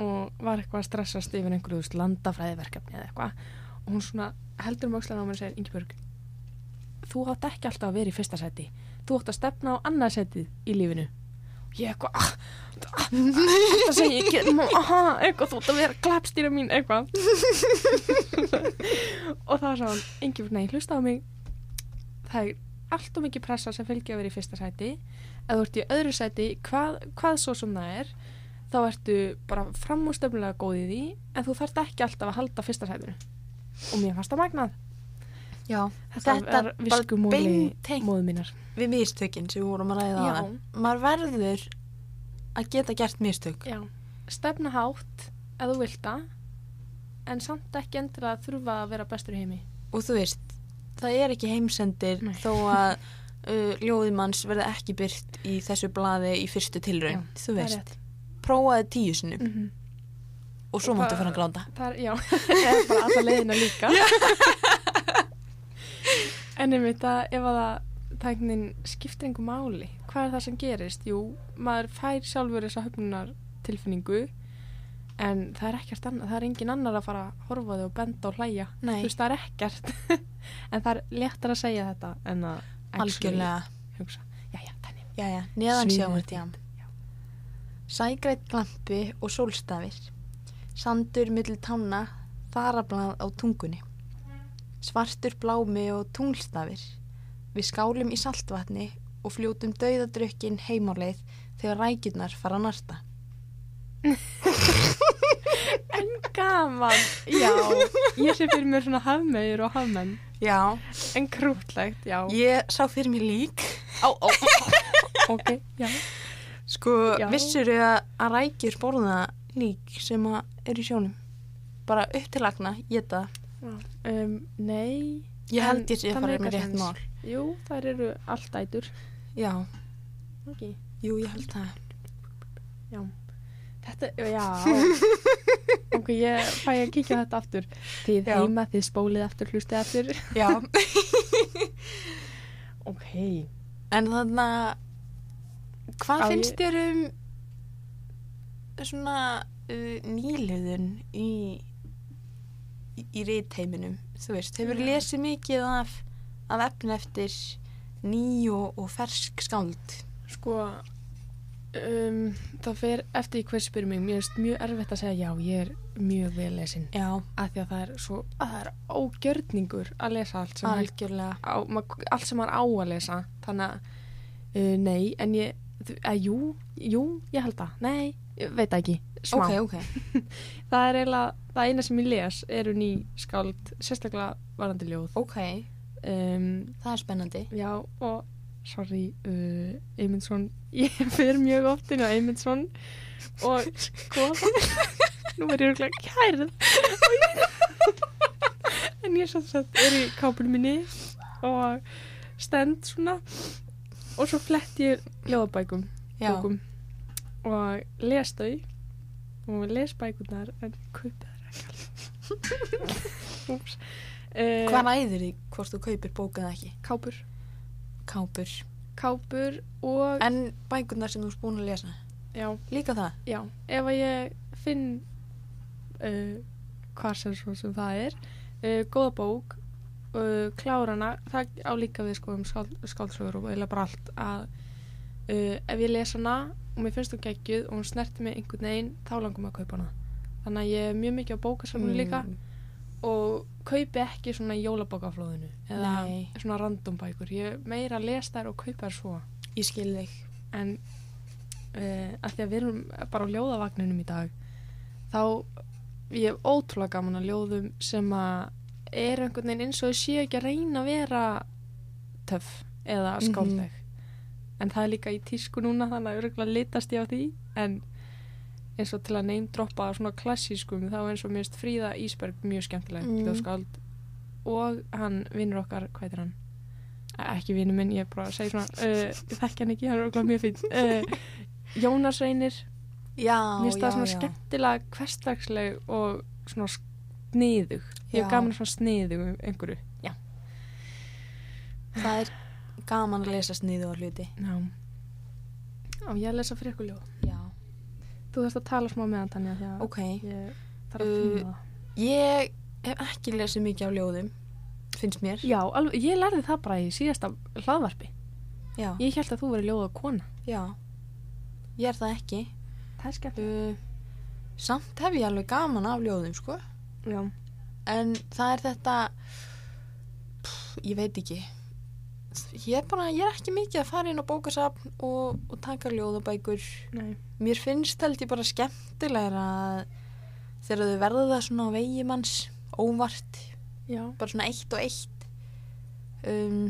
Speaker 2: og var eitthvað að stressast yfir einhverju landafræðiverkefni eða eitthvað. Og hún svona heldur um aukslan á mér og segir, Ingibjörg, þú átt ekki alltaf að vera í fyrsta seti þú átt að stefna á annað setið í lífinu ég eitthvað ah, ah, þetta segi ég eitthvað þú átt að vera klappstýra mín eitthvað og það var svo engi nei, hlusta á mig það er allt og mikið pressa sem fylgja að vera í fyrsta seti ef þú ert í öðru seti hvað, hvað svo sem það er þá ertu bara framústöfnulega góð í því en þú þarft ekki alltaf að halda fyrsta setinu og mér fannst það magnað
Speaker 1: já
Speaker 2: Þetta,
Speaker 1: Þetta
Speaker 2: er mínar.
Speaker 1: Við mistökin sem við vorum að ræða á Maður verður að geta gert mistök
Speaker 2: Já. Stefna hátt ef þú vilt það en samt ekki endilega að þurfa að vera bestur í heimi.
Speaker 1: og þú veist, það er ekki heimsendir
Speaker 2: Nei.
Speaker 1: þó að uh, ljóðimanns verði ekki byrt í þessu blaði í fyrstu tilraun, þú
Speaker 2: það er
Speaker 1: veist prófaði tíu sinnum
Speaker 2: Mm -hmm.
Speaker 1: og svo máttu
Speaker 2: það-
Speaker 1: fara að gráta
Speaker 2: Það er, já, eða bara alla leiðina líka. en einmitt að ef að það tæknin skiptir einhver máli, hvað er það sem gerist? Jú, maður fær sjálfur þessa höfnunar tilfinningu en það er ekkert annað, það er engin annar að fara að horfa þig og benda og hlæja.
Speaker 1: Nei,
Speaker 2: Þú veist, það er ekkert. en það er léttar að segja þetta en að
Speaker 1: algjörlega
Speaker 2: hugsa. Já, já, þannig.
Speaker 1: Neðan sjávartjám Sægrætt glampi og sólstafir Sandur millir tána Þarablað á tungunni Svartur blámi og tunglstafir Við skálum í saltvatni og fljótum dauðadrukkin heimáleið þegar rækjurnar fara að narta.
Speaker 2: En gaman, já, ég sé fyrir mér svona hafmeir og hafmenn,
Speaker 1: Já,
Speaker 2: en krútlegt, já.
Speaker 1: ég sá fyrir mér lík.
Speaker 2: Á, á, ok, já.
Speaker 1: Sko,
Speaker 2: Já.
Speaker 1: vissur þau að, að rækjur borða lík sem að er í sjónum? Bara upp til lagna, geta.
Speaker 2: Um, nei,
Speaker 1: Ég held ég sé
Speaker 2: það
Speaker 1: bara
Speaker 2: meikar
Speaker 1: með rétt mál.
Speaker 2: jú, þær eru alltætur.
Speaker 1: Já,
Speaker 2: Ok,
Speaker 1: jú, ég held það.
Speaker 2: já. Þetta, já. ok, ég fæ að kíkja þetta aftur. Þið
Speaker 1: Já.
Speaker 2: heima, þið spólið aftur, hlustið aftur.
Speaker 1: Já,
Speaker 2: Ok.
Speaker 1: en þannig að hvað
Speaker 2: Á,
Speaker 1: finnst þér um svona uh, nýliðun í, í, í ritheiminum? Þú veist, hefur
Speaker 2: Já.
Speaker 1: lesið mikið af, af efni eftir ný og, og fersk skáld?
Speaker 2: Sko, um, það fer eftir í hver spyrir mig. Mér finnst mjög erfitt að segja já, ég er mjög vel lesin.
Speaker 1: Já,
Speaker 2: Af því að það er svo, að það er ógjörningur að lesa allt sem,
Speaker 1: algjörlega.
Speaker 2: á, allt sem maður á að lesa. Þannig að, uh, nei, en ég, að, jú, jú, ég held það. Nei, veit ekki. Smá.
Speaker 1: Ok, ok.
Speaker 2: Það er eiginlega, það eina sem ég les eru ný skáld, sérstaklega varandi ljóð.
Speaker 1: Ok,
Speaker 2: Um,
Speaker 1: það er spennandi.
Speaker 2: Já, og sorry, uh, Eymundsson, ég fer mjög oft inn á Eymundsson og sko, nú er ég örgulega kærið en ég svo sett er í kápunum minni og stend svona og svo flett ég ljóðabækum og les þau og les bækurnar en kaupi þær ekki Úps. Uh,
Speaker 1: hvað ræður því hvort þú kaupir bókað ekki?
Speaker 2: Kápur
Speaker 1: Kápur.
Speaker 2: kápur og
Speaker 1: En bækurnar sem þú ert búin að lesa?
Speaker 2: já,
Speaker 1: Líka það?
Speaker 2: já, ef að ég finn uh, hvað sem svo sem það er uh, góða bók uh, klárana, það á líka við sko um skáld, skáldsögur og eða bara allt að uh, ef ég les hana og mér finnst þú geggjuð og hún snerti mig einhvern veginn, þá langum að kaupa hana þannig að ég er mjög mikið á bókasafnum líka
Speaker 1: Mm.
Speaker 2: Og kaupi ekki svona í jólabókaflóðinu eða
Speaker 1: Nei.
Speaker 2: svona random bækur ég meira að lesa þær og kaupa þær svo
Speaker 1: Ég skil þig.
Speaker 2: en uh, að því að við erum bara á ljóðavagninum í dag þá ég hef ótrúlega gaman að ljóðum sem að er einhvern veginn eins og þau séu ekki að reyna að vera töff eða
Speaker 1: Mhm.
Speaker 2: skáldleg en það er líka í tísku núna þannig að örgulega litast ég á því en eins og til að neymdroppa svona klassískum þá eins og minnst Fríða Ísberg mjög skemmtilegt
Speaker 1: Mhm.
Speaker 2: ljóðskáld og hann vinnur okkar, hvað heitir hann? Eh, ekki vinnur minn, ég er bara að segja svona uh, ég þekki hann ekki, hann er okkur mjög fín uh, Jónas Reynir
Speaker 1: Já,
Speaker 2: mér
Speaker 1: já,
Speaker 2: svona
Speaker 1: já.
Speaker 2: skemmtilega hversdagsleg og svona sniðug ég hef gaman svona sniðug um einhverju já,
Speaker 1: Það er gaman að lesa sniðu á hluti.
Speaker 2: já og ég lesa fyrir ykkur ljóð
Speaker 1: Já.
Speaker 2: Þú þarfst að tala smá með hann þannig að því að
Speaker 1: Ok.
Speaker 2: ég þarf að
Speaker 1: Uh,
Speaker 2: finna það
Speaker 1: Ég hef ekki lesið mikið á ljóðum, finnst mér.
Speaker 2: já, alveg, ég lærði það bara í síðasta hlaðvarpi
Speaker 1: Já.
Speaker 2: ég held að þú verið ljóða kona
Speaker 1: Já. Ég er það ekki.
Speaker 2: það er skemmt
Speaker 1: Uh, samt hef ég alveg gaman af ljóðum, sko.
Speaker 2: já,
Speaker 1: En það er þetta, pff, ég veit ekki. Ég er bara, ég er ekki mikið að fara inn á bókasafn og, og taka ljóðabækur.
Speaker 2: nei
Speaker 1: Mér finnst held ég bara skemmtilegra að þegar þau verða það svona á vegi manns, óvart,
Speaker 2: já,
Speaker 1: bara svona eitt og eitt. Um,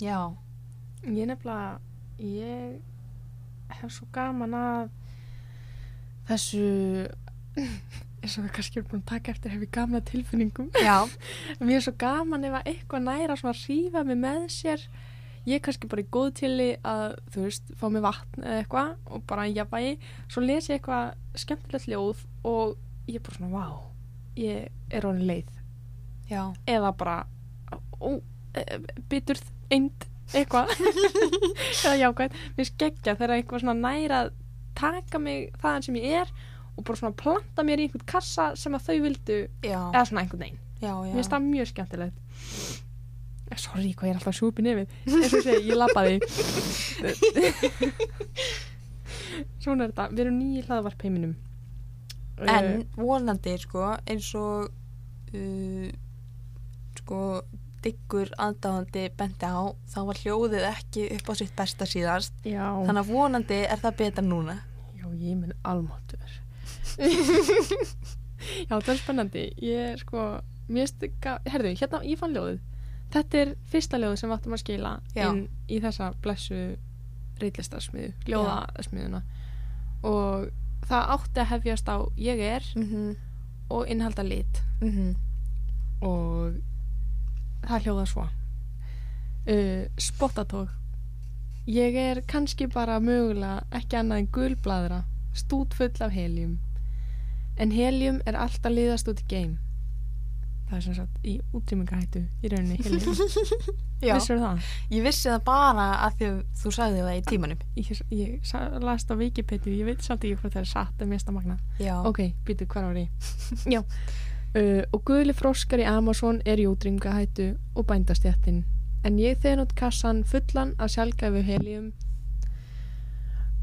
Speaker 1: já,
Speaker 2: ég nefnilega ég hef svo gaman að þessu eins og við kannski erum búin að taka eftir hef ég gaman að tilfinningum mér er svo gaman ef að eitthvað næra svona rífa mig með sér. Ég er kannski bara í góð tili að þú veist, fá mig vatn eða eitthvað og bara jafnvægi, svo les ég eitthvað skemmtilegt ljóð og ég er bara svona, vá ég er honum leið.
Speaker 1: Já,
Speaker 2: eða bara ó, e, biturð, eind eitthvað. Eða jákvæmt mér skeggja þegar eitthvað svona næra að taka mig þaðan sem ég er og bara svona planta mér í einhvern kassa sem að þau vildu,
Speaker 1: já,
Speaker 2: eða svona einhvern veginn. Mér finnst það mjög skemmtilegt. Eh, sorry hvað ég er alltaf sjúpi nefið eins og segi, ég labbaði. Svona er þetta. Við erum nýji hlaðvarp heiminum
Speaker 1: En vonandi, sko, eins og uh, sko, diggur aðdáðandi bendi á þá var hljóðið ekki upp á sitt besta síðast.
Speaker 2: Já,
Speaker 1: þannig að vonandi er það betra núna.
Speaker 2: Já ég minn almáttur. já, það er spennandi. Ég er sko, mér finnst, herðu, hérna, ég fann ljóðið. Þetta er fyrsta ljóðið sem við áttum að skila
Speaker 1: Já.
Speaker 2: inn í þessa blessu reitlistarsmiðu, ljóðasmiðuna. Og það átti að hefjast á ég er
Speaker 1: mm -hmm.
Speaker 2: og innhalda lit.
Speaker 1: Mm
Speaker 2: og það hljóða svo uh, spottatók ég er kannski bara mögulega ekki annað en gulbladra stút full af helium en helium er alltaf liðast út í geim. Það er sem sagt í útrýmingahættu í rauninni helium.
Speaker 1: Já,
Speaker 2: vissur það?
Speaker 1: ég vissi það bara að því að þú sagði það í tímanum.
Speaker 2: Ég, ég sa- las það á Wikipedia ég veit samt ekki hvort það er satt en mesta magna
Speaker 1: Já,
Speaker 2: ok, býtu ég? Já. Uh, og guðli froskar í Amazon er í útrýmingahættu og bændastjættin en ég þegar út kassan fullan af sjálfgæfu helium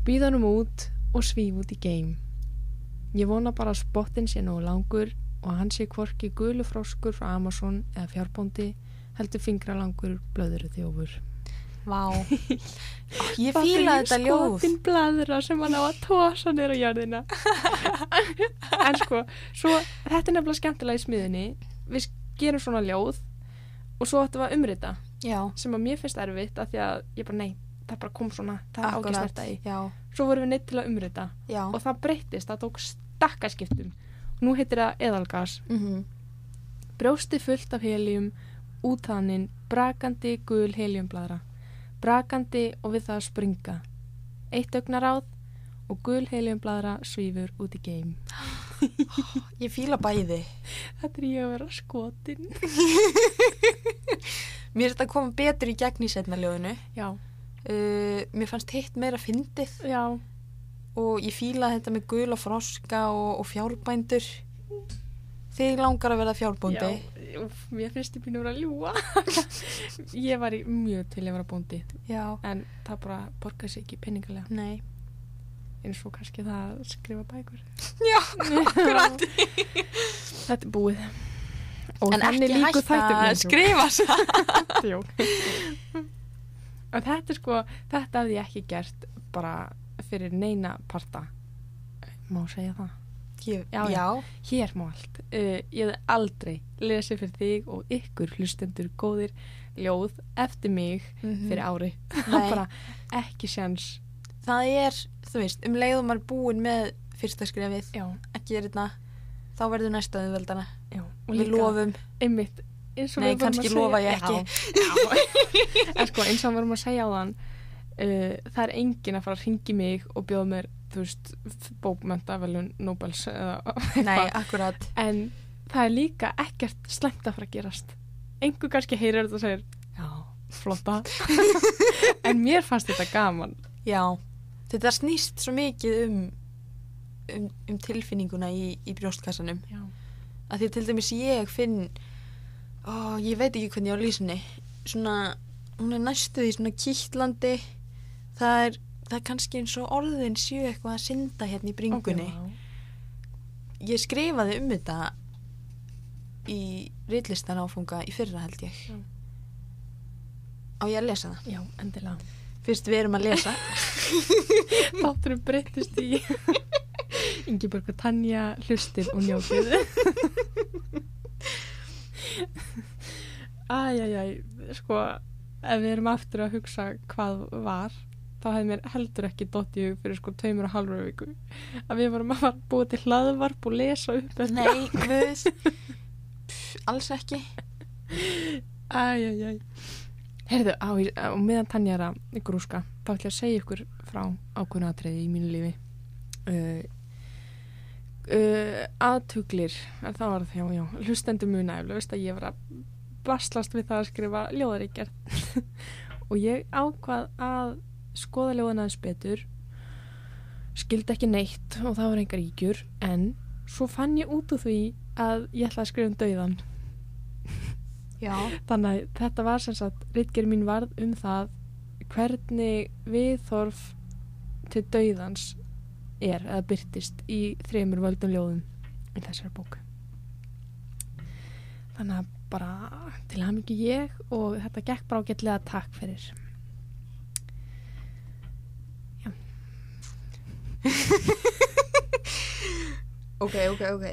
Speaker 2: býðanum út og svíf út í geim ég vona bara að spottin sé nógu langur og að hann sé hvorki guðli froskur frá Amazon eða fjárbóndi heldur fingralangur blöður þjófur.
Speaker 1: Vá. Ég fíla þetta ljóð.
Speaker 2: skotin bladra sem hann á að tósa nýra á jörðina. En sko svo, þetta er nefnilega skemmtilega í smiðinni. Við gerum svona ljóð og svo ættum við að umrita
Speaker 1: Já,
Speaker 2: sem að mér finnst erfitt af því að ég bara nei, það bara kom svona það er ágæst þetta í.
Speaker 1: Já,
Speaker 2: svo vorum við neitt til að umrita
Speaker 1: já.
Speaker 2: og það breyttist, það tók stakkaskiptum. Nú heitir það eðalgas.
Speaker 1: Mm
Speaker 2: brjósti fullt af helium útþaninn, brakandi gul heliumbladra brakandi og við það að springa. Eitt augnaráð og gul heliumbladra svífur út í geim.
Speaker 1: Ég fíla bæði.
Speaker 2: Þetta er ég að vera skotin.
Speaker 1: Mér er þetta að koma betur í gegn í setna ljóðinu.
Speaker 2: Já,
Speaker 1: uh, Mér fannst hitt meira fyndið.
Speaker 2: Já,
Speaker 1: og ég fíla þetta með gula froska og, og fjárbændur. Þig langar að verða fjárbóndi.
Speaker 2: Já mér finnst ég býnur að ljúa ég var í mjög til að vera bóndi
Speaker 1: Já,
Speaker 2: en það bara borgaði sig ekki penningalega
Speaker 1: nei.
Speaker 2: Eins og kannski það að skrifa bækur.
Speaker 1: Já, akkurat.
Speaker 2: Þetta er búið. Og
Speaker 1: En ekki hætta að skrifa það.
Speaker 2: Og þetta er sko þetta hafði ég ekki gert bara fyrir neina parta. Má segja það?
Speaker 1: Ég,
Speaker 2: Já,
Speaker 1: Já,
Speaker 2: hér má allt. Uh, ég hefði aldrei lesið fyrir þig og ykkur hlustendur góðir ljóð eftir mig
Speaker 1: Mhm.
Speaker 2: fyrir ári. Bara ekki sjans.
Speaker 1: Það er, þú veist, um leiðum maður er búin með fyrsta skrefið
Speaker 2: já,
Speaker 1: ekki er þetta þá verður næsta auðveldana Við lofum.
Speaker 2: einmitt eins og
Speaker 1: Nei, kannski lofa ég
Speaker 2: já. en sko eins og við vorum að segja á þann uh, það er enginn að fara að ringi mig og bjóða mér þú veist, bókmöntavelun Nobels eða
Speaker 1: Nei,
Speaker 2: eitthvað.
Speaker 1: akkurat.
Speaker 2: En það er líka ekkert slæmt að fara að gerast. Einhver kannski heyrir þetta og segir já, flotta. En mér fannst þetta gaman.
Speaker 1: Já, þetta snýst svo mikið um um, um tilfinninguna í, í brjóstkassanum.
Speaker 2: Já,
Speaker 1: að því til dæmis ég finn ó, ég veit ekki hvernig ég á lýsinni svona, hún er næstu því svona kýtlandi það er, það er kannski eins og orðin séu eitthvað að synda hérna í bringunni. Ég skrifaði um þetta í ritlistan áfunga í fyrra held ég.
Speaker 2: Já.
Speaker 1: á ég að lesa það?
Speaker 2: Já, endilega.
Speaker 1: Fyrst við erum að lesa.
Speaker 2: Þátturum breyttist í Ingeborg og Tanja hlustir og njótið. Æjæjæj sko, ef við erum aftur að hugsa hvað var þá hefði mér heldur ekki dott í hug fyrir sko tveimur og halvur viku að við vorum að fara búa til hlaðvarp og lesa upp
Speaker 1: nei, Pff, alls ekki.
Speaker 2: Æjæjæj Heyrðu, á, á meðan Tanja er að grúska þá ætla ég að segja ykkur frá ákveðna atriði í mínu lífi. Uh, uh, aðtuglir það var það, já, já, hlustendur muna eflaust að ég var að baslast við það að skrifa ljóðaríkjart og ég ákvað að skoða ljóðan aðeins betur skildi ekki neitt og það var engar ígjur en svo fann ég út úr því að ég ætla að skrifa um dauðan
Speaker 1: já,
Speaker 2: Þannig að þetta var sem sagt ritgerð mín varð um það hvernig viðþorf til dauðans er eða byrtist í þremur völdum ljóðum í þessari bók. Þannig að bara til hann ekki ég og þetta gekk bara ágætlega takk fyrir.
Speaker 1: Ok, ok, ok.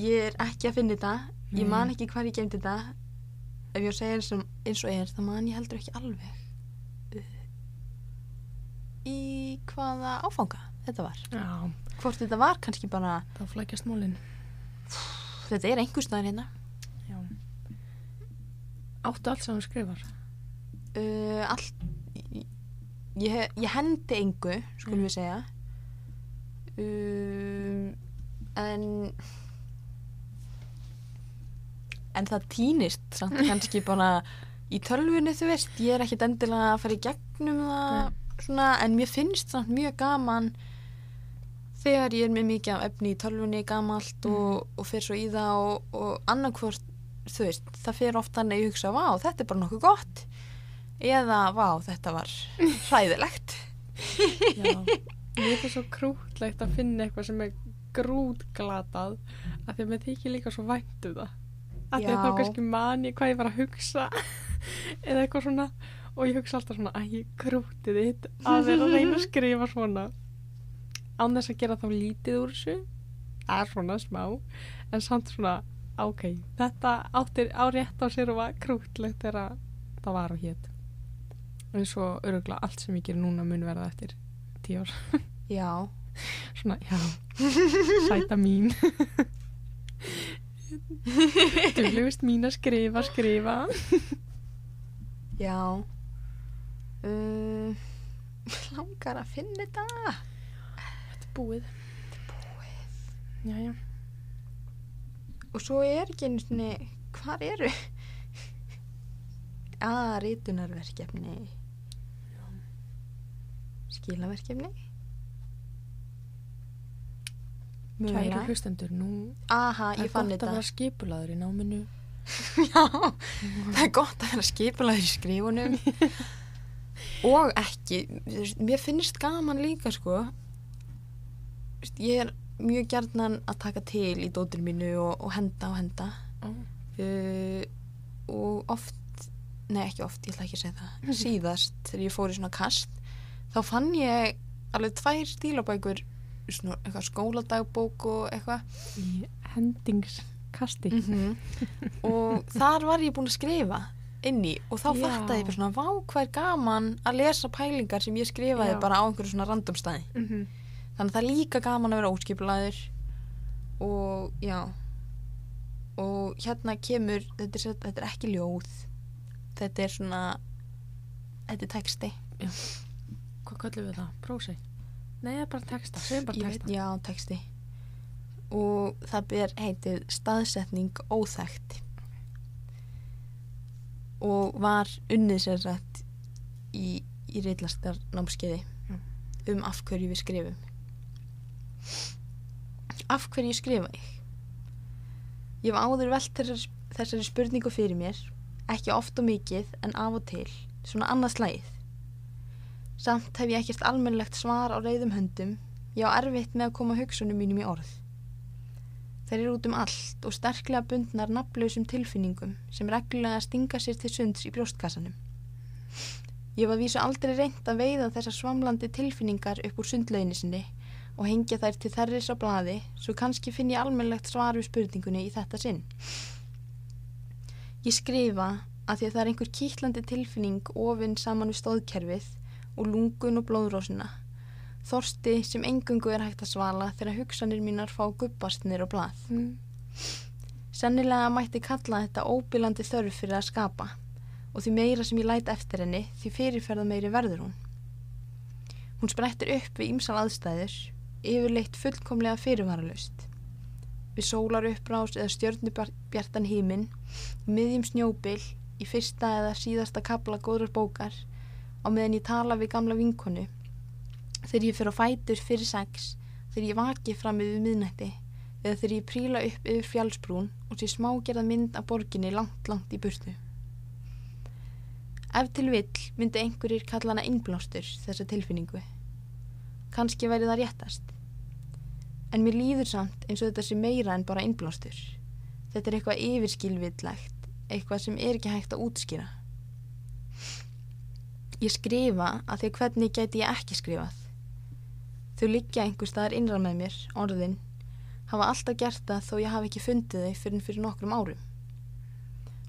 Speaker 1: Ég er ekki að finna þetta. Ég
Speaker 2: Nei.
Speaker 1: man ekki hvar ég gemdi þetta. Ef ég að segja eins og, er, þá man ég heldur ekki alveg. uh, Í hvaða áfanga þetta var.
Speaker 2: Já,
Speaker 1: Hvort þetta var kannski bara,
Speaker 2: þá flækjast mólinn.
Speaker 1: þetta er einhver staðar hérna.
Speaker 2: Já. Áttu allt sem hann skrifar.
Speaker 1: Uh, allt, ég, ég hendi engu, skulum
Speaker 2: Mm.
Speaker 1: við segja. Um, en en það týnist samt kannski bara í tölvunni þú veist, ég er ekkit endilega að fara í gegnum það svona, en mér finnst samt mjög gaman þegar ég er með mikið af efni í tölvunni gamalt og, og fer svo í það og, og annarkvort þú veist, það fer oft þannig að ég hugsa vá, þetta er bara nokkuð gott. Eða vá, þetta var hræðilegt.
Speaker 2: Já. Mér finnst svo krútlegt að finna eitthvað sem er grútglatað af því að mér þykir líka svo vænt um það. Af því að þá kannski man ég hvað ég var að hugsa eða eitthvað svona og ég hugsa alltaf svona að ég krútið þitt að vera að reyna að skrifa svona. Án þess að gera þá lítið úr þessu það er svona smá en samt svona ok, þetta áttir á rétt á sér og var krútlegt þegar það var og hétt eins og öruglega allt sem ég gerir núna mun verða eftir tíu ár.
Speaker 1: Já,
Speaker 2: svona, já, sæta mín. Duglegust mín að skrifa, skrifa.
Speaker 1: Já. Um, langar að finna þetta.
Speaker 2: Þetta er búið. Já, já.
Speaker 1: Og svo er ekki einu sinni hvar eru? Að rítunarverkefni skilaverkefni.
Speaker 2: Kæri hlustendur, nú
Speaker 1: aha,
Speaker 2: það er gott að
Speaker 1: þetta.
Speaker 2: vera skipulaður í náminu.
Speaker 1: Já, það er gott að vera skipulaður í skrifunum. Og ekki mér finnst gaman líka sko. Ég er mjög gjarnan að taka til í dóttir mínu og, og henda og henda.
Speaker 2: Ó,
Speaker 1: uh, og oft nei ekki oft, ég ætla ekki að segja það. Síðast þegar ég fór í svona kast þá fann ég alveg tvær stílabækur eitthvað skóladagbók og eitthvað.
Speaker 2: Í hendingskasti.
Speaker 1: Og þar var ég búin að skrifa inn í og þá
Speaker 2: Já.
Speaker 1: fattaði ég bara svona vá hvað er gaman að lesa pælingar sem ég skrifaði
Speaker 2: Já.
Speaker 1: bara á einhverju svona random staði.
Speaker 2: Mm -hmm.
Speaker 1: þannig að það er líka gaman að vera óskipulaður og já. Og hérna kemur þetta er, þetta er ekki ljóð. Þetta er svona þetta er texti.
Speaker 2: Hvað kallum við það? Prósi? Nei, það er bara texta, segjum bara texta
Speaker 1: veit, já, texti og það ber heitið staðsetning óþægt og var unnið sér rætt í, í reillastar námskeiði
Speaker 2: Já.
Speaker 1: um af hverju við skrifum af hverju skrifa ég ég hef áður velt þessari, þessari spurningu fyrir mér ekki oft og mikið en af og til svona annað slæð samt hef ég ekkert almennlegt svar á reyðum höndum. Ég á erfitt með að koma hugsunum mínum í orð. Þeir eru út um allt og sterklega bundnar nafnlausum tilfinningum sem reglulega stinga sér til sunds í brjóstkassanum. Ég var vísu aldrei reynt að veiða þessar svamlandi tilfinningar upp úr sundlauginni sinni og hengja þær til þerris á blaði svo kannski finn ég almennlegt svar við spurningunni í þetta sinn. Ég skrifa að því að það er einhver kýtlandi tilfinning ofinn saman við stóðkerfið og lungun og blóðrósina þorsti sem engungu er hægt að svala þegar hugsanir mínar fá gubbastnir og blað.
Speaker 2: Mm.
Speaker 1: sennilega mætti kalla þetta óbílandi þörf fyrir að skapa og því meira sem ég læt eftir henni því fyrirferða meiri verður hún. Hún sprettur upp við ýmsal aðstæður yfirleitt fullkomlega fyrirvaralaust. Við sólar uppbrás eða stjörnubjartan hímin miðjum snjóbil í fyrsta eða síðasta kapla góðrar bókar á meðan ég tala við gamla vinkonu þegar ég fyrir á fætur fyrir sex þegar ég vaki fram yfir miðnætti eða þegar ég príla upp yfir fjálsbrún og sé smágerða mynd af borginni langt, langt í burtu. Ef til vill myndi einhverjir kalla hana innblástur þessa tilfinningu. Kanski væri það réttast. En mér líður samt eins og þetta sé meira en bara innblástur. Þetta er eitthvað yfirskilvillegt, eitthvað sem er ekki hægt að útskýra. Ég skrifa að því hvernig gæti ég ekki skrifað. Þau liggja einhver staðar innra með mér, orðin, hafa alltaf gert það þó ég hafi ekki fundið þau fyrir fyrir nokkrum árum.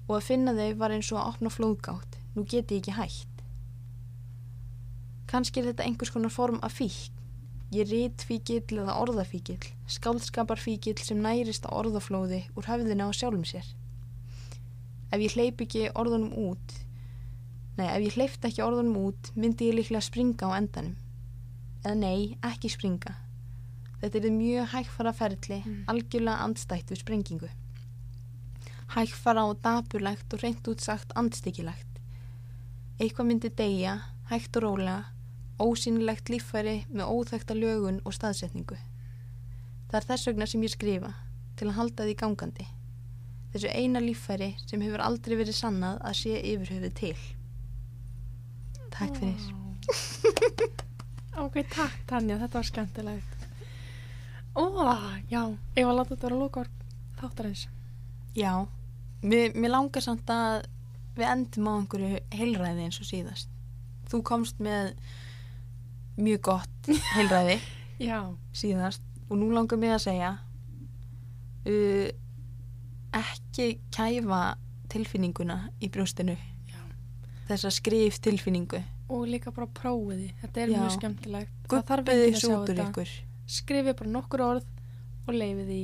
Speaker 1: Og að finna þau var eins og að opna flóðgátt, nú geti ég ekki hægt. Kanski er þetta einhvers konar form af fík. Ég rít fíkill eða orðafíkill, skáldskaparfíkill sem nærist á orðaflóði úr höfðinu á sjálfum sér. Ef ég hleyp ekki orðunum út, nei, ef ég hleyft ekki orðunum út, myndi ég líklega springa á endanum. Eða nei, ekki springa. Þetta er mjög hægfara ferli,
Speaker 2: Mm.
Speaker 1: algjörlega andstætt við sprengingu. Hægfara og dapurlegt og reynt útsagt andstykkilegt. Eitthvað myndi deyja, hægt og rólega, ósýnilegt líffæri með óþekta lögun og staðsetningu. Það er þess vegna sem ég skrifa, til að halda því gangandi. Þessu eina líffæri sem hefur aldrei verið sannað að sé yfirhöfuð til. Takk fyrir.
Speaker 2: Ok, takk Tanja, þetta var skemmtilegt. Ó, já, ég var að láta þetta vera lókar þáttarins.
Speaker 1: Já, mér, mér langar samt að við endum á einhverju heilræði eins og síðast. Þú komst með mjög gott heilræði síðast og nú langar mig að segja uh, ekki kæfa tilfinninguna í brjóstinu. Þessa skrif tilfinningu
Speaker 2: Og líka bara prófiði, þetta er
Speaker 1: Já.
Speaker 2: mjög skemmtilegt.
Speaker 1: Guppiði svo út úr ykkur.
Speaker 2: Skrifið bara nokkur orð og leifið því